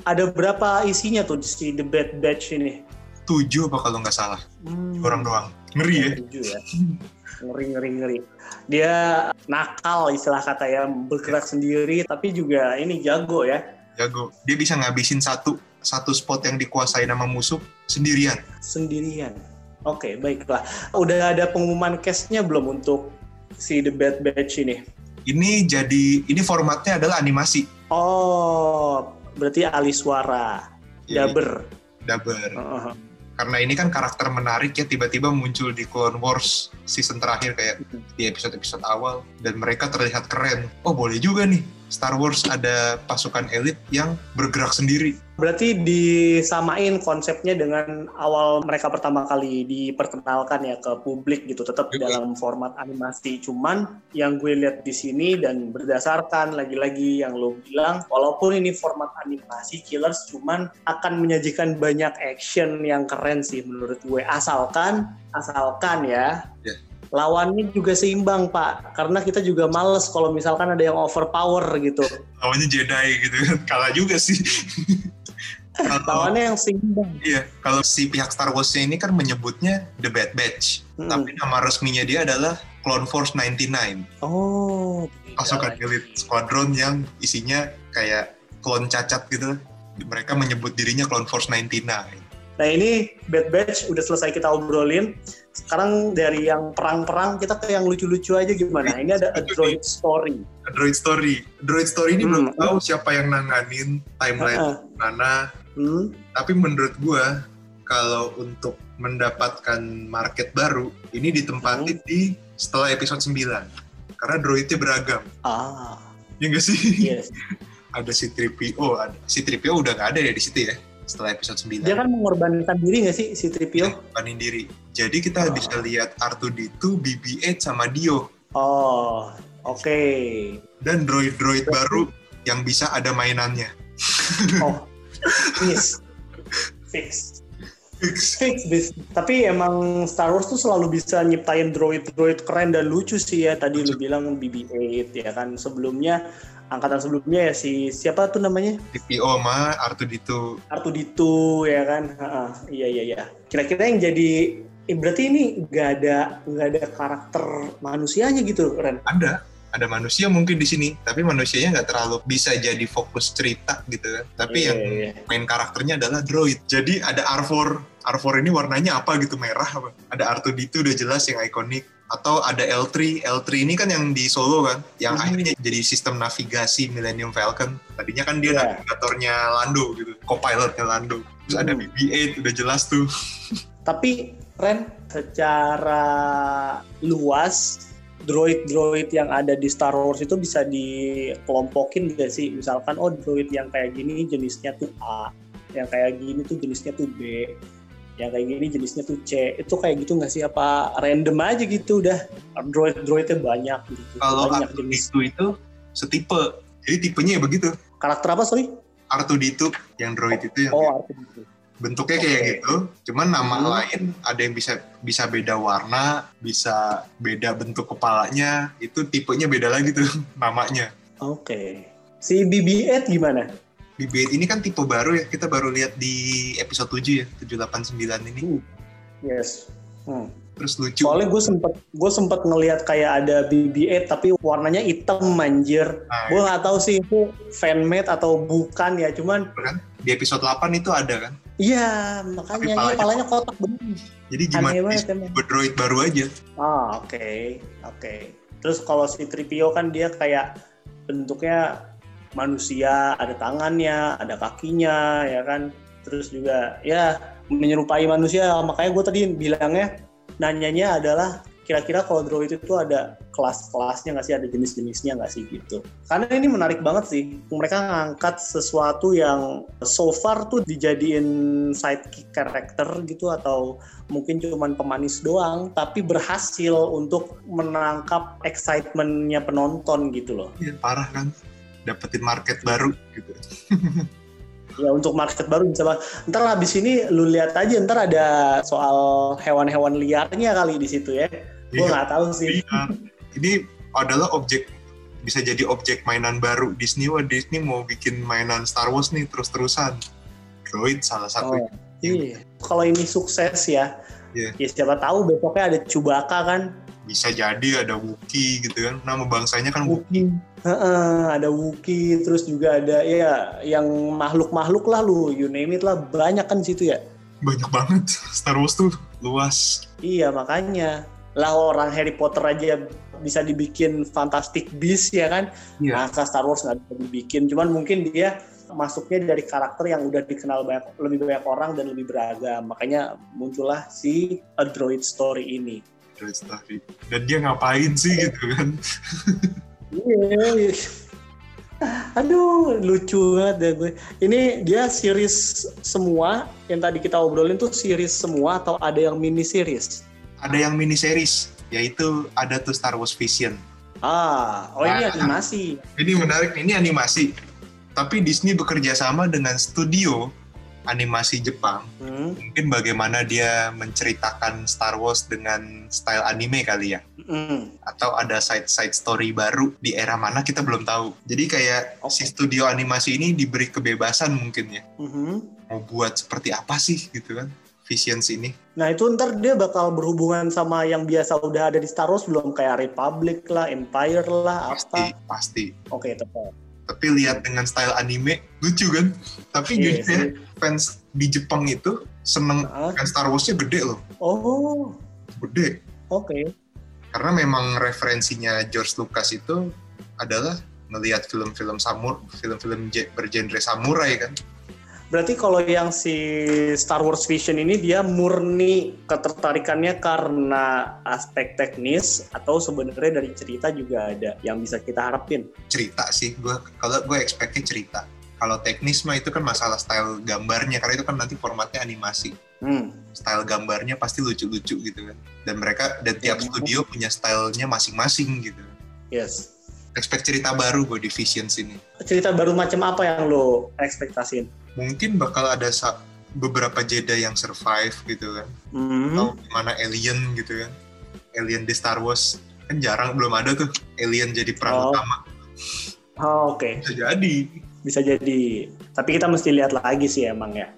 Ada berapa isinya tuh si The Bad Batch ini? Tujuh apa kalau nggak salah. Hmm. Orang doang. Ngeri ya? Tujuh ya. ngeri, ngeri, ngeri. Dia nakal istilah kata ya, bergerak sendiri, tapi juga ini jago ya. Jago. Dia bisa ngabisin satu satu spot yang dikuasai nama musuh sendirian. Sendirian Oke, okay, baiklah. Udah ada pengumuman case-nya belum untuk si The Bad Batch ini? Ini jadi, ini formatnya adalah animasi. Oh, berarti alih suara. Ya, Daber. Daber. Uh -huh. Karena ini kan karakter menarik ya, tiba-tiba muncul di Clone Wars season terakhir kayak di episode-episode awal. Dan mereka terlihat keren. Oh, boleh juga nih. Star Wars ada pasukan elit yang bergerak sendiri Berarti disamain konsepnya dengan awal mereka pertama kali diperkenalkan ya ke publik gitu, tetap okay. dalam format animasi. Cuman yang gue lihat di sini dan berdasarkan lagi-lagi yang lo bilang, walaupun ini format animasi Killers, cuman akan menyajikan banyak action yang keren sih menurut gue. Asalkan, asalkan ya. Yeah lawannya juga seimbang pak karena kita juga males kalau misalkan ada yang overpower gitu lawannya Jedi gitu kan kalah juga sih lawannya yang seimbang iya kalau si pihak Star Wars ini kan menyebutnya The Bad Batch hmm. tapi nama resminya dia adalah Clone Force 99 oh pasukan elit squadron yang isinya kayak clone cacat gitu mereka menyebut dirinya Clone Force 99 nah ini Bad Batch udah selesai kita obrolin sekarang dari yang perang-perang kita ke yang lucu-lucu aja gimana? Ini ada A Droid Story. A Droid Story. A Droid Story ini hmm. belum tahu siapa yang nanganin timeline uh -uh. mana. Hmm. Tapi menurut gua kalau untuk mendapatkan market baru ini ditempati hmm. di setelah episode 9. Karena droidnya beragam. Ah. Ya enggak sih? Yes. ada si 3PO, ada si 3PO udah nggak ada ya di situ ya setelah episode 9. Dia kan mengorbankan diri nggak sih si Tripio? Mengorbankan diri. Jadi kita oh. bisa lihat R2D2, BB-8 sama Dio. Oh, oke. Okay. Dan droid-droid baru yang bisa ada mainannya. oh, fix. Fix. Fix. Fix bis. Tapi emang Star Wars tuh selalu bisa nyiptain droid-droid keren dan lucu sih ya. Tadi lu bilang BB-8 ya kan. Sebelumnya angkatan sebelumnya ya si siapa tuh namanya? DPO sama Artu Ditu. Artu Ditu ya kan? Ha, iya iya iya. Kira-kira yang jadi eh, berarti ini nggak ada nggak ada karakter manusianya gitu Ren? Ada ada manusia mungkin di sini, tapi manusianya nggak terlalu bisa jadi fokus cerita gitu kan. Tapi yeah, yang yeah. main karakternya adalah droid. Jadi ada R4, R4 ini warnanya apa gitu merah apa? Ada R2D2 udah jelas yang ikonik atau ada L3 L3 ini kan yang di Solo kan yang hmm. akhirnya jadi sistem navigasi Millennium Falcon tadinya kan dia yeah. navigatornya Lando gitu co-pilotnya Lando terus hmm. ada BB-8 udah jelas tuh tapi Ren secara luas droid-droid yang ada di Star Wars itu bisa dikelompokin gak sih? Misalkan oh droid yang kayak gini jenisnya tuh A yang kayak gini tuh jenisnya tuh B yang kayak gini jenisnya tuh C. Itu kayak gitu nggak sih? Apa random aja gitu udah? Droid droidnya banyak gitu. Kalau banyak jenis. itu itu setipe. Jadi tipenya ya begitu. Karakter apa sorry? R2D2 yang droid itu yang oh R2D2 bentuknya okay. kayak gitu cuman nama hmm. lain ada yang bisa bisa beda warna bisa beda bentuk kepalanya itu tipenya beda lagi tuh namanya oke okay. si BB-8 gimana BB-8 ini kan tipe baru ya, kita baru lihat di episode 7 ya, 789 ini. Uh, yes. Hmm. Terus lucu. Soalnya gue sempet gue sempet ngelihat kayak ada BB-8 tapi warnanya hitam manjir. Nah, gue nggak tahu sih itu fanmade atau bukan ya, cuman kan di episode 8 itu ada kan? Iya, makanya palanya, palanya kotak bener. Jadi gimana buat droid baru aja. Ah, oke. Okay. Oke. Okay. Terus kalau si Tripio kan dia kayak bentuknya manusia ada tangannya ada kakinya ya kan terus juga ya menyerupai manusia makanya gue tadi bilangnya nanyanya adalah kira-kira kalau droid itu ada kelas-kelasnya nggak sih ada jenis-jenisnya nggak sih gitu karena ini menarik banget sih mereka ngangkat sesuatu yang so far tuh dijadiin sidekick karakter gitu atau mungkin cuma pemanis doang tapi berhasil untuk menangkap excitementnya penonton gitu loh ya, parah kan dapetin market baru gitu. ya untuk market baru bisa banget. Ntar habis ini lu lihat aja ntar ada soal hewan-hewan liarnya kali di situ ya. Gue nggak tahu sih. Iya. Ini adalah objek bisa jadi objek mainan baru Disney. Wah Disney mau bikin mainan Star Wars nih terus-terusan. Droid salah satu. Oh, iya. Kalau ini sukses ya, yeah. ya siapa tahu besoknya ada Chewbacca kan. Bisa jadi ada Wookie gitu kan. Nama bangsanya kan Wookie. Uh, ada Wookie, terus juga ada ya yang makhluk-makhluk lah lu, you name it lah, banyak kan di situ ya. Banyak banget, Star Wars tuh luas. Iya makanya, lah orang Harry Potter aja bisa dibikin Fantastic Beasts ya kan, iya. maka Star Wars nggak bisa dibikin, cuman mungkin dia masuknya dari karakter yang udah dikenal banyak, lebih banyak orang dan lebih beragam, makanya muncullah si A Droid Story ini. Droid Story, dan dia ngapain sih gitu kan? Iya. Aduh, lucu banget deh gue. Ini dia series semua yang tadi kita obrolin tuh series semua atau ada yang mini series? Ada yang mini series, yaitu ada tuh Star Wars Vision. Ah, oh nah, ini animasi. Ini menarik, ini animasi. Tapi Disney bekerja sama dengan studio animasi Jepang. Hmm. Mungkin bagaimana dia menceritakan Star Wars dengan style anime kali ya. Hmm. Atau ada side-side story baru di era mana kita belum tahu. Jadi kayak okay. si studio animasi ini diberi kebebasan mungkin ya. Hmm. Mau buat seperti apa sih gitu kan. Visions ini. Nah itu ntar dia bakal berhubungan sama yang biasa udah ada di Star Wars belum kayak Republic lah, Empire lah, pasti, apa? Pasti. Oke okay, tepat tapi lihat dengan style anime lucu kan tapi yeah, jujur fans di Jepang itu seneng uh. fans Star Wars-nya gede loh oh gede oke okay. karena memang referensinya George Lucas itu adalah melihat film-film samur film-film bergenre samurai kan Berarti kalau yang si Star Wars Vision ini dia murni ketertarikannya karena aspek teknis atau sebenarnya dari cerita juga ada yang bisa kita harapin? Cerita sih, gua kalau gue expectnya cerita. Kalau teknis mah itu kan masalah style gambarnya karena itu kan nanti formatnya animasi. Hmm. Style gambarnya pasti lucu-lucu gitu kan. Dan mereka dan tiap hmm. studio punya stylenya masing-masing gitu. Yes expect cerita baru gue di Visions ini. Cerita baru macam apa yang lo ekspektasiin? Mungkin bakal ada beberapa Jedi yang survive gitu kan. Mm-hmm. Atau gimana alien gitu kan. Alien di Star Wars. Kan jarang, belum ada tuh alien jadi peran oh. utama. Oh, oke. Okay. Bisa jadi. Bisa jadi. Tapi kita mesti lihat lagi sih emang ya.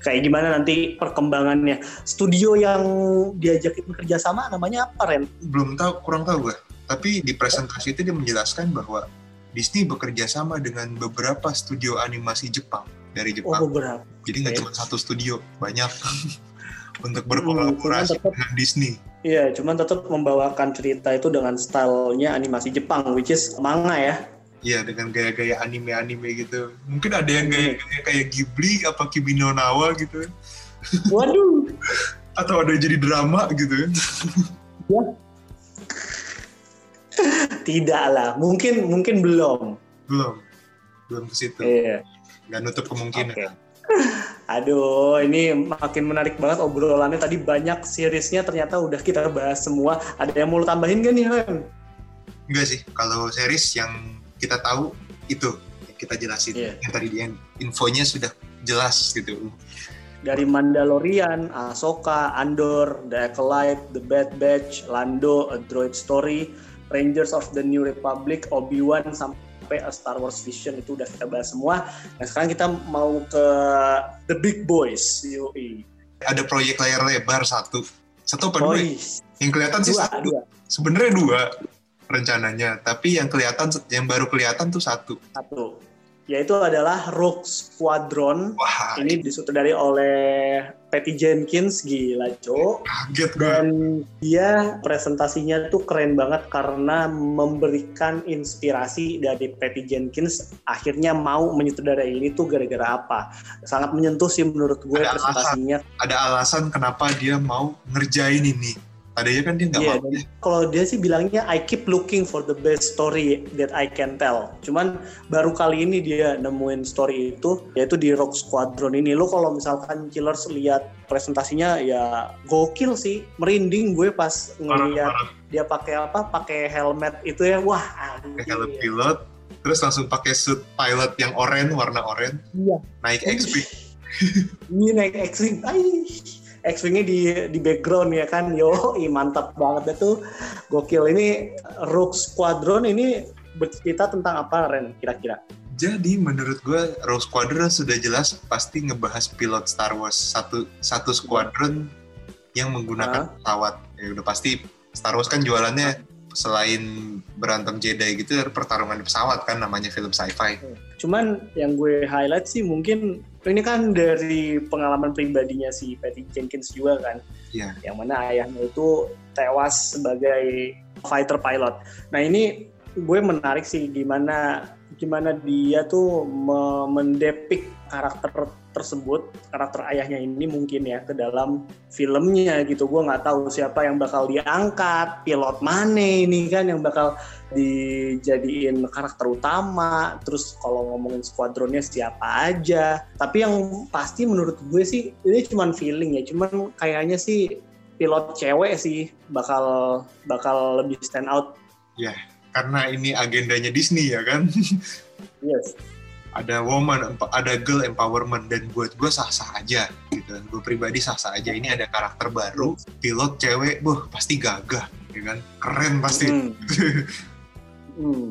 Kayak gimana nanti perkembangannya. Studio yang diajakin bekerja sama namanya apa, Ren? Belum tahu, kurang tahu gue tapi di presentasi itu dia menjelaskan bahwa Disney bekerja sama dengan beberapa studio animasi Jepang dari Jepang. Oh, beberapa. Jadi nggak okay. cuma satu studio, banyak untuk berkolaborasi tetap, dengan Disney. Iya, cuman tetap membawakan cerita itu dengan stylenya animasi Jepang, which is manga ya. Iya, dengan gaya-gaya anime-anime gitu. Mungkin ada yang gaya-gaya kayak Ghibli, apa Kimi no Nawa gitu. Waduh. Atau ada jadi drama gitu. Ya, tidak lah, mungkin mungkin belum. Belum, belum ke situ. Iya. Gak nutup kemungkinan. Okay. Aduh, ini makin menarik banget obrolannya. Tadi banyak seriesnya ternyata udah kita bahas semua. Ada yang mau tambahin gak nih, Ren? Enggak sih. Kalau series yang kita tahu itu yang kita jelasin. Yeah. Yang tadi yang infonya sudah jelas gitu. Dari Mandalorian, Ahsoka, Andor, The Acolyte, The Bad Batch, Lando, A Droid Story, Rangers of the New Republic, Obi-Wan sampai A Star Wars Vision itu udah kita bahas semua. Nah sekarang kita mau ke The Big Boys, yoi. Ada proyek layar lebar satu, satu apa dua? Yang kelihatan sih satu. Sebenarnya dua rencananya, tapi yang kelihatan yang baru kelihatan tuh satu. Satu yaitu adalah Rogue Squadron. Wah, ini disutradari oleh Patty Jenkins, gila cok. Kaget Dan dia presentasinya tuh keren banget karena memberikan inspirasi dari Patty Jenkins akhirnya mau menyutradarai ini tuh gara-gara apa. Sangat menyentuh sih menurut gue ada presentasinya. Alasan, ada alasan kenapa dia mau ngerjain ini Tadinya kan dia nggak yeah, mau. Kalau dia sih bilangnya I keep looking for the best story that I can tell. Cuman baru kali ini dia nemuin story itu yaitu di Rock Squadron ini. Lo kalau misalkan Killers lihat presentasinya ya gokil sih. Merinding gue pas ngeliat dia pakai apa? Pakai helmet itu ya. Wah, pakai helmet pilot terus langsung pakai suit pilot yang oranye warna oranye. Iya. Naik X-Wing. Ini naik X-Wing. X-Wing-nya di di background ya kan. Yo, mantap banget itu. Gokil ini Rogue Squadron ini bercerita tentang apa Ren kira-kira? Jadi menurut gue Rogue Squadron sudah jelas pasti ngebahas pilot Star Wars satu satu squadron yang menggunakan uh. pesawat. Ya udah pasti Star Wars kan jualannya selain berantem Jedi gitu pertarungan di pesawat kan namanya film sci-fi. Cuman yang gue highlight sih mungkin ini kan dari pengalaman pribadinya si Patty Jenkins juga kan. Yeah. Yang mana ayahnya itu tewas sebagai fighter pilot. Nah ini gue menarik sih gimana gimana dia tuh mendepik karakter tersebut, karakter ayahnya ini mungkin ya ke dalam filmnya gitu. Gue nggak tahu siapa yang bakal diangkat, pilot mana ini kan yang bakal dijadiin karakter utama. Terus kalau ngomongin skuadronnya siapa aja. Tapi yang pasti menurut gue sih ini cuma feeling ya, cuman kayaknya sih pilot cewek sih bakal bakal lebih stand out. Ya, karena ini agendanya Disney ya kan. yes ada woman, ada girl empowerment dan buat gue sah-sah aja gitu. Gue pribadi sah-sah aja. Ini ada karakter baru, pilot cewek, boh pasti gagah, ya kan? Keren pasti. Hmm. hmm.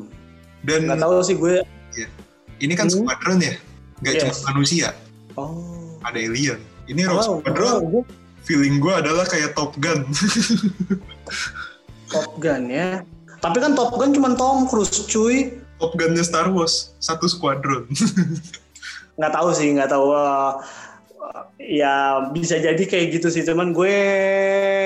Dan nggak tahu sih gue. Ya. Ini kan hmm. squadron ya, nggak yes. cuma manusia. Oh. Ada alien. Ini Rogue oh, Squadron. Oh. Feeling gue adalah kayak Top Gun. Top Gun ya. Tapi kan Top Gun cuma Tom Cruise, cuy. Top Gun-nya Star Wars, satu squadron. nggak tahu sih, nggak tahu. Uh, ya bisa jadi kayak gitu sih, cuman gue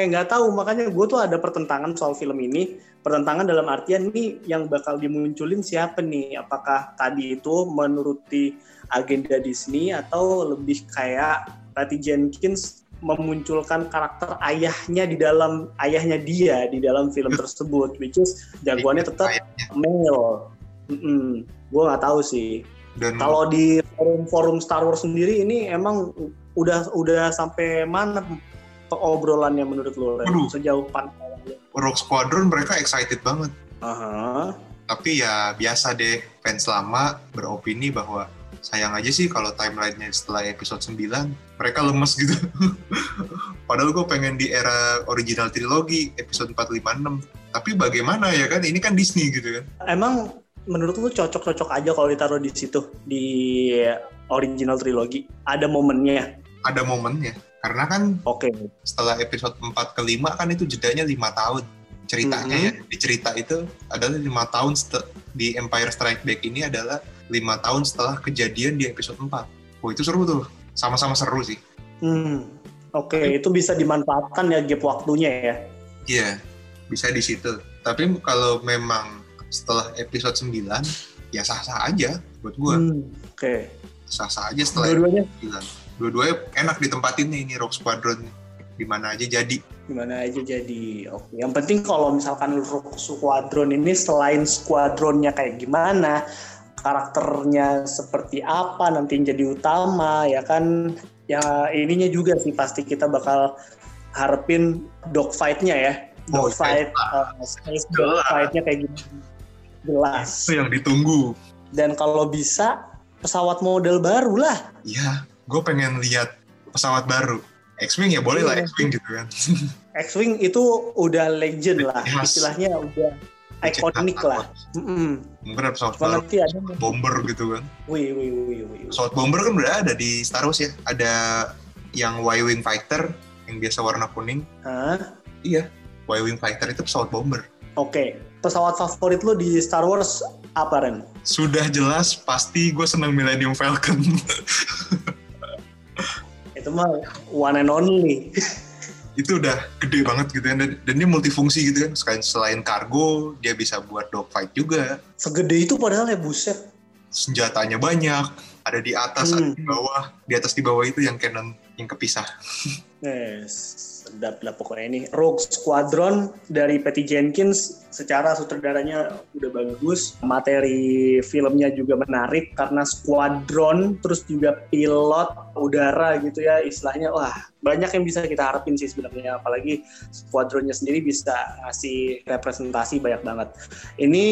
nggak tahu. Makanya gue tuh ada pertentangan soal film ini. Pertentangan dalam artian nih yang bakal dimunculin siapa nih? Apakah tadi itu menuruti agenda Disney atau lebih kayak Patty Jenkins memunculkan karakter ayahnya di dalam ayahnya dia di dalam film tersebut, which is jagoannya tetap male Mm -mm. Gue nggak tahu sih. Dan kalau di forum-forum Star Wars sendiri ini emang udah udah sampai mana obrolannya menurut lo? Aduh. Sejauh pantauannya. Rogue Squadron mereka excited banget. Uh -huh. Tapi ya biasa deh fans lama beropini bahwa sayang aja sih kalau timelinenya setelah episode 9 mereka lemes gitu. Padahal gue pengen di era original trilogi episode 4, 5, 6. Tapi bagaimana ya kan ini kan Disney gitu kan. Emang menurut lu cocok-cocok aja kalau ditaruh di situ di original trilogi? Ada momennya? Ada momennya. Karena kan Oke. Okay. setelah episode 4 ke 5 kan itu jedanya lima tahun. Ceritanya mm -hmm. ya, di cerita itu adalah lima tahun di Empire Strike Back ini adalah lima tahun setelah kejadian di episode 4. Oh itu seru tuh. Sama-sama seru sih. Hmm. Oke, okay. itu bisa dimanfaatkan ya gap waktunya ya. Iya, bisa di situ. Tapi kalau memang setelah episode 9 ya sah-sah aja buat gue. Hmm, Oke. Okay. Sah-sah aja setelah Dua-duanya? Dua-duanya enak ditempatin nih ini Rock Squadron. Di mana aja jadi. Di mana aja jadi. Oke. Yang penting kalau misalkan Rock Squadron ini selain squadronnya kayak gimana, karakternya seperti apa nanti yang jadi utama ya kan ya ininya juga sih pasti kita bakal harapin dogfight-nya ya oh, dogfight oh, uh, space dogfight-nya kayak gimana Jelas. Itu yang ditunggu. Dan kalau bisa pesawat model baru lah. Iya, gue pengen lihat pesawat baru. X-Wing ya boleh lah iya. X-Wing gitu kan. X-Wing itu udah legend lah, yes. istilahnya udah ikonik lah. Mm -mm. Mungkin ada pesawat baru, nanti ada bomber gitu kan. Wih, wih, wih, wih. Pesawat bomber kan udah ada di Star Wars ya. Ada yang Y-Wing Fighter yang biasa warna kuning. Hah? Iya, Y-Wing Fighter itu pesawat bomber. Oke, okay. Pesawat favorit lo di Star Wars apa Ren? Sudah jelas pasti gue seneng Millennium Falcon. itu mah one and only. itu udah gede banget gitu kan dan, dan dia multifungsi gitu kan selain selain kargo dia bisa buat dogfight juga. Segede itu padahal ya buset. Senjatanya banyak, ada di atas, hmm. ada di bawah. Di atas di bawah itu yang cannon yang kepisah. Yes sedap lah pokoknya ini Rogue Squadron dari Patty Jenkins secara sutradaranya udah bagus materi filmnya juga menarik karena squadron terus juga pilot udara gitu ya istilahnya. Wah banyak yang bisa kita harapin sih sebenarnya apalagi squadronnya sendiri bisa ngasih representasi banyak banget. Ini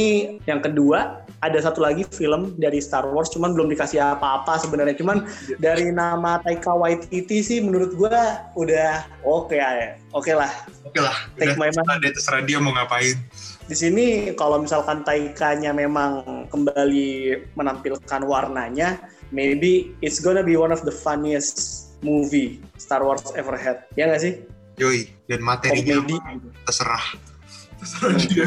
yang kedua ada satu lagi film dari Star Wars cuman belum dikasih apa-apa sebenarnya. Cuman dari nama Taika Waititi sih menurut gua udah oke okay, ya oke okay lah. Oke okay lah take my money. terserah dia mau ngapain di sini kalau misalkan Taikanya memang kembali menampilkan warnanya maybe it's gonna be one of the funniest movie Star Wars ever had. Ya nggak sih? Yoi, dan materinya terserah. Terserah hmm. dia.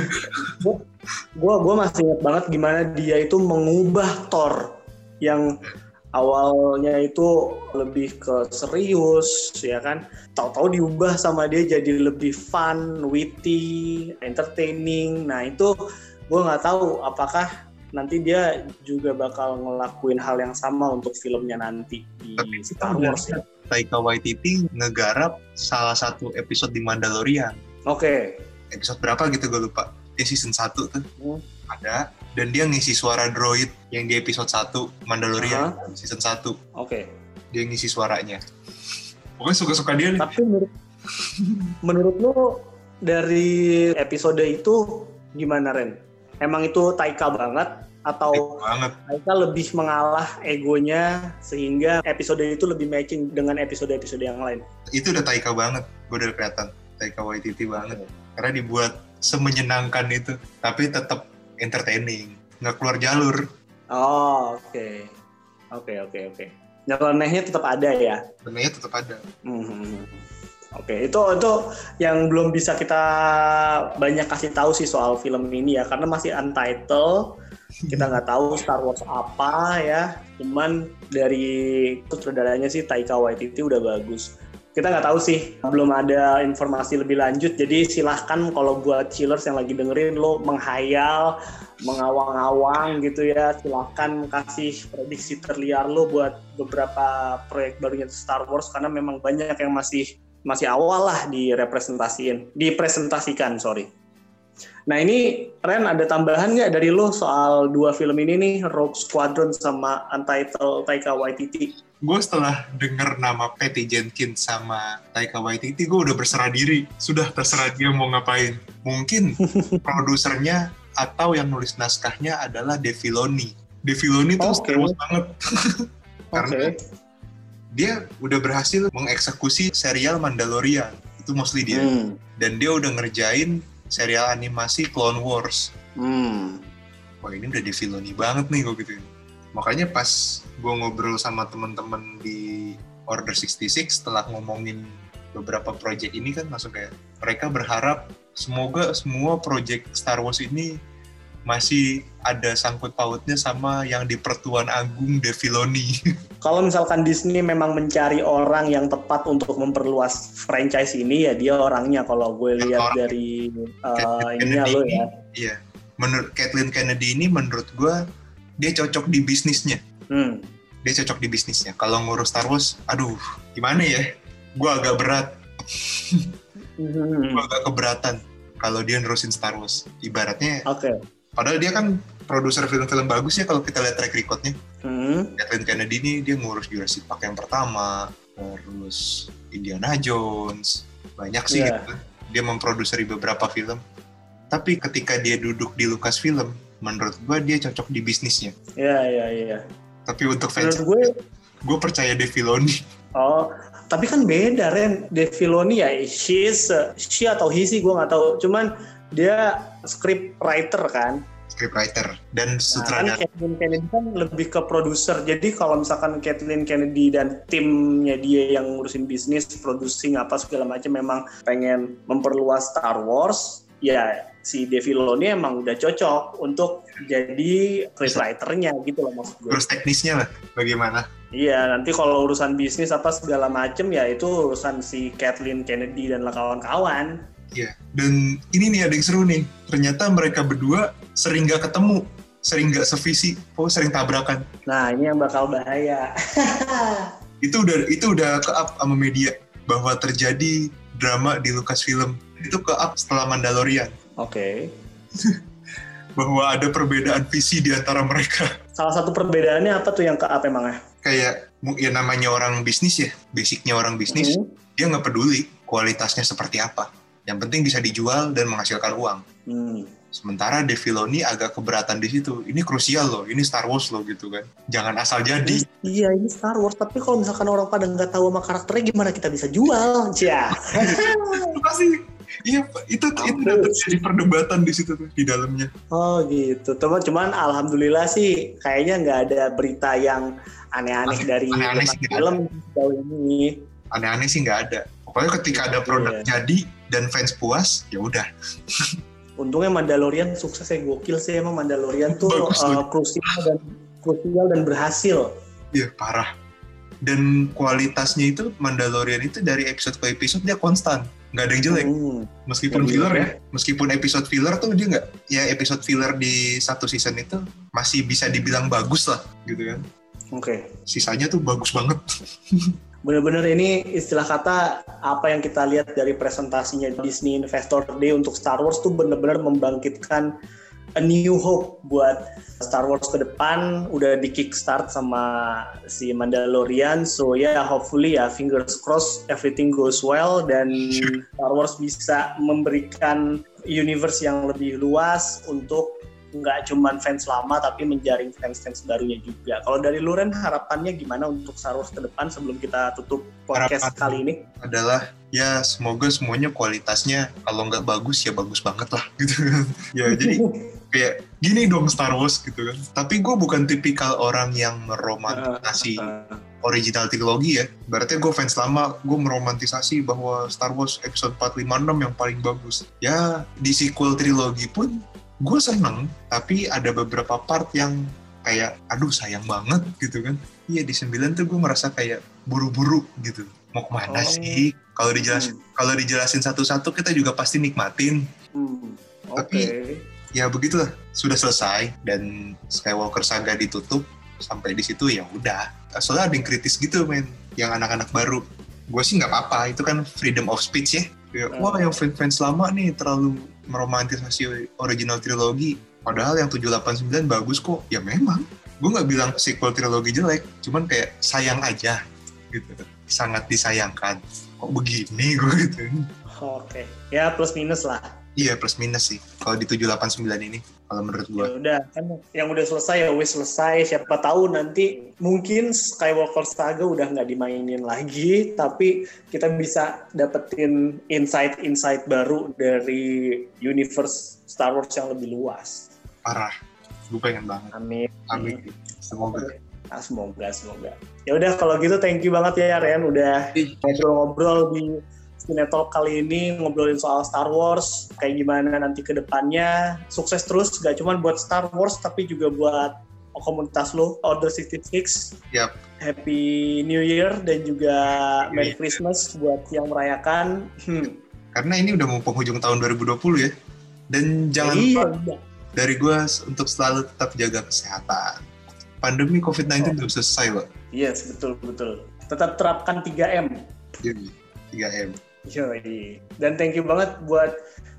Gue gua masih ingat banget gimana dia itu mengubah Thor yang awalnya itu lebih ke serius ya kan tahu-tahu diubah sama dia jadi lebih fun witty entertaining nah itu gue nggak tahu apakah nanti dia juga bakal ngelakuin hal yang sama untuk filmnya nanti di Tapi Star Wars ya. Taika Waititi ngegarap salah satu episode di Mandalorian. Oke. Episode berapa gitu gue lupa. Di season 1 tuh Hmm. ada. Dan dia ngisi suara droid yang di episode 1 Mandalorian season 1. Oke. Dia ngisi suaranya. Pokoknya suka-suka dia nih. Tapi menurut menurut lu dari episode itu gimana Ren? Emang itu Taika banget atau banget. Taika lebih mengalah egonya sehingga episode itu lebih matching dengan episode-episode yang lain? Itu udah Taika banget. Gue udah kelihatan. Taika Waititi banget. Karena dibuat semenyenangkan itu. Tapi tetap entertaining. Nggak keluar jalur. Oh, oke. Oke, oke, oke. Nyelenehnya tetap ada ya? Sebenarnya tetap ada. Hmm. Oke, itu itu yang belum bisa kita banyak kasih tahu sih soal film ini ya, karena masih untitled. Kita nggak tahu Star Wars apa ya. Cuman dari sutradaranya sih Taika Waititi udah bagus. Kita nggak tahu sih, belum ada informasi lebih lanjut. Jadi silahkan kalau buat chillers yang lagi dengerin lo menghayal, mengawang-awang gitu ya. Silahkan kasih prediksi terliar lo buat beberapa proyek barunya Star Wars karena memang banyak yang masih masih awal lah direpresentasiin, dipresentasikan, sorry. Nah ini Ren ada tambahan nggak dari lo soal dua film ini nih, Rogue Squadron sama Untitled Taika Waititi? Gue setelah denger nama Patty Jenkins sama Taika Waititi, gue udah berserah diri. Sudah terserah dia mau ngapain. Mungkin produsernya atau yang nulis naskahnya adalah. Dave Filoni tuh. Star Wars banget. Karena Oke. dia udah berhasil mengeksekusi serial Mandalorian. Itu mostly dia. Hmm. Dan dia udah ngerjain serial animasi Clone Wars. Hmm. Wah ini udah Dave Filoni banget nih gue gituin. Makanya pas gue ngobrol sama temen-temen di Order 66 setelah ngomongin beberapa project ini kan langsung kayak mereka berharap semoga semua project Star Wars ini masih ada sangkut pautnya sama yang di Pertuan Agung Dave Filoni. Kalau misalkan Disney memang mencari orang yang tepat untuk memperluas franchise ini ya dia orangnya kalau gue lihat orang. dari uh, ininya Kennedy lo ini, ya. Iya. Menurut Kathleen Kennedy ini menurut gue dia cocok di bisnisnya. Hmm. Dia cocok di bisnisnya. Kalau ngurus Star Wars, aduh gimana ya? Gue agak berat. Hmm. gue agak keberatan kalau dia nerusin Star Wars. Ibaratnya, Oke. padahal dia kan produser film-film bagus ya kalau kita lihat track recordnya. Hmm. Kathleen Kennedy ini dia ngurus Jurassic Park yang pertama, terus Indiana Jones, banyak sih Iya. gitu. Dia memproduksi beberapa film. Tapi ketika dia duduk di Lucasfilm, menurut gue dia cocok di bisnisnya. Iya iya iya. Tapi untuk fans, Menurut gue gue percaya Dave Filoni. Oh, tapi kan beda Ren. Dave Filoni ya, she's, she atau he sih gue nggak tahu. Cuman dia script writer kan. scriptwriter dan Nah, kan sutradara Kathleen Kennedy kan lebih ke produser. Jadi kalau misalkan Kathleen Kennedy dan timnya dia yang ngurusin bisnis, producing apa segala macam memang pengen memperluas Star Wars, ya si Dave Filoni emang udah cocok untuk jadi scriptwriternya gitu loh maksud gue. terus teknisnya lah bagaimana Iya, nanti kalau urusan bisnis apa segala macem ya itu urusan si Kathleen Kennedy dan kawan-kawan. Iya. Dan ini nih ada yang seru nih. Ternyata mereka berdua sering gak ketemu, sering gak sevisi, oh sering tabrakan. Nah, ini yang bakal bahaya. Itu udah itu udah ke up sama media bahwa terjadi drama di Lucasfilm. Itu ke up setelah Mandalorian Oke. bahwa ada perbedaan visi di antara mereka. Salah satu perbedaannya apa tuh yang ke up emangnya? Kayak ya namanya orang bisnis ya, basicnya orang bisnis, Hmm. dia nggak peduli kualitasnya seperti apa. Yang penting bisa dijual dan menghasilkan uang. Hmm. Sementara Dave Filoni agak keberatan di situ. Ini krusial loh, ini Star Wars loh gitu kan. Jangan asal jadi. Iya, ini Star Wars. Tapi kalau misalkan orang pada nggak tahu sama karakternya, gimana kita bisa jual? Ya. Pasti iya itu itu udah terjadi perdebatan di situ tuh di dalamnya. Oh gitu. Teman, cuman alhamdulillah sih kayaknya nggak ada berita yang aneh-aneh Aneh- dari aneh-aneh sih film sejauh ini. Aneh-aneh sih nggak ada. Pokoknya ketika ada produk Iya. jadi dan fans puas, ya udah. Untungnya Mandalorian sukses ya gokil sih emang Mandalorian tuh Bagus, uh, bagus. krusial dan krusial dan berhasil. Iya parah. Dan kualitasnya itu Mandalorian itu dari episode ke episode dia konstan. Nggak ada yang jelek. Hmm. Meskipun Iya, filler iya. ya, meskipun episode filler tuh dia nggak, ya episode filler di satu season itu masih bisa dibilang bagus lah, gitu kan. Oke. Sisanya tuh bagus banget. Bener-bener ini istilah kata apa yang kita lihat dari presentasinya Disney Investor Day untuk Star Wars tuh bener-bener membangkitkan a new hope buat Star Wars ke depan udah di kickstart sama si Mandalorian so ya yeah, hopefully ya fingers crossed everything goes well dan Star Wars bisa memberikan universe yang lebih luas untuk nggak cuman fans lama tapi menjaring fans-fans barunya juga. Kalau dari Luren harapannya gimana untuk Star Wars ke depan sebelum kita tutup podcast Harapan. kali ini? adalah ya semoga semuanya kualitasnya kalau nggak bagus ya bagus banget lah gitu kan. ya jadi kayak gini dong Star Wars gitu kan. Tapi gue bukan tipikal orang yang meromantisasi Uh, original trilogi ya. Berarti gue fans lama, gue meromantisasi bahwa Star Wars episode 4, 5, 6 yang paling bagus. Ya, di sequel trilogi pun gue seneng, tapi ada beberapa part yang kayak, aduh sayang banget gitu kan. Iya, di 9 tuh gue merasa kayak buru-buru gitu. Mau ke mana Oh. sih? Kalau dijelasin, kalau dijelasin satu-satu kita juga pasti nikmatin. hmm, Oke. Tapi- Ya begitulah, sudah selesai dan Skywalker Saga ditutup sampai di situ ya udah. Soalnya ada yang kritis gitu men, yang anak-anak baru. Gue sih nggak apa-apa, itu kan freedom of speech ya. Kayak, Hmm. Wah yang fans-fans lama nih terlalu meromantisasi original trilogi. Padahal yang 789 bagus kok. Ya memang. Gue nggak bilang sequel trilogi jelek, cuman kayak sayang aja gitu. Sangat disayangkan. Kok begini gue gitu. Oke. Ya plus minus lah. Iya plus minus sih kalau di 789 ini kalau menurut gue. Ya udah kan yang udah selesai ya wis selesai. Siapa tahu nanti mungkin Skywalker Saga udah nggak dimainin lagi, tapi kita bisa dapetin insight-insight baru dari universe Star Wars yang lebih luas. Parah. Gue pengen banget. Amin. Amin. Semoga. Ah, semoga, semoga. Ya udah kalau gitu thank you banget ya Ren udah ngobrol-ngobrol di Cinetalk kali ini ngobrolin soal Star Wars kayak gimana nanti ke depannya. Sukses terus gak cuma buat Star Wars tapi juga buat komunitas lo Order 66. Yap. Happy New Year dan juga Merry Christmas buat yang merayakan. Hmm. Karena ini udah mau penghujung tahun 2020 ya. Dan jangan iya, lupa udah. dari gue untuk selalu tetap jaga kesehatan. Pandemi COVID-19 belum selesai loh. Yes, betul betul. Tetap terapkan 3M. Jadi 3M. Yoi. Dan thank you banget buat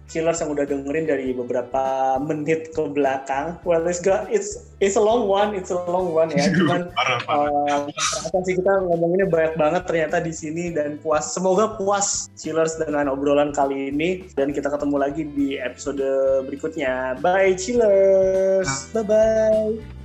chillers yang udah dengerin dari beberapa menit ke belakang. Well, it's got, it's it's a long one, it's a long one ya. Cuman parah, parah. uh, sih kita ngomonginnya banyak banget ternyata di sini dan puas. Semoga puas chillers dengan obrolan kali ini dan kita ketemu lagi di episode berikutnya. Bye chillers. Bye bye.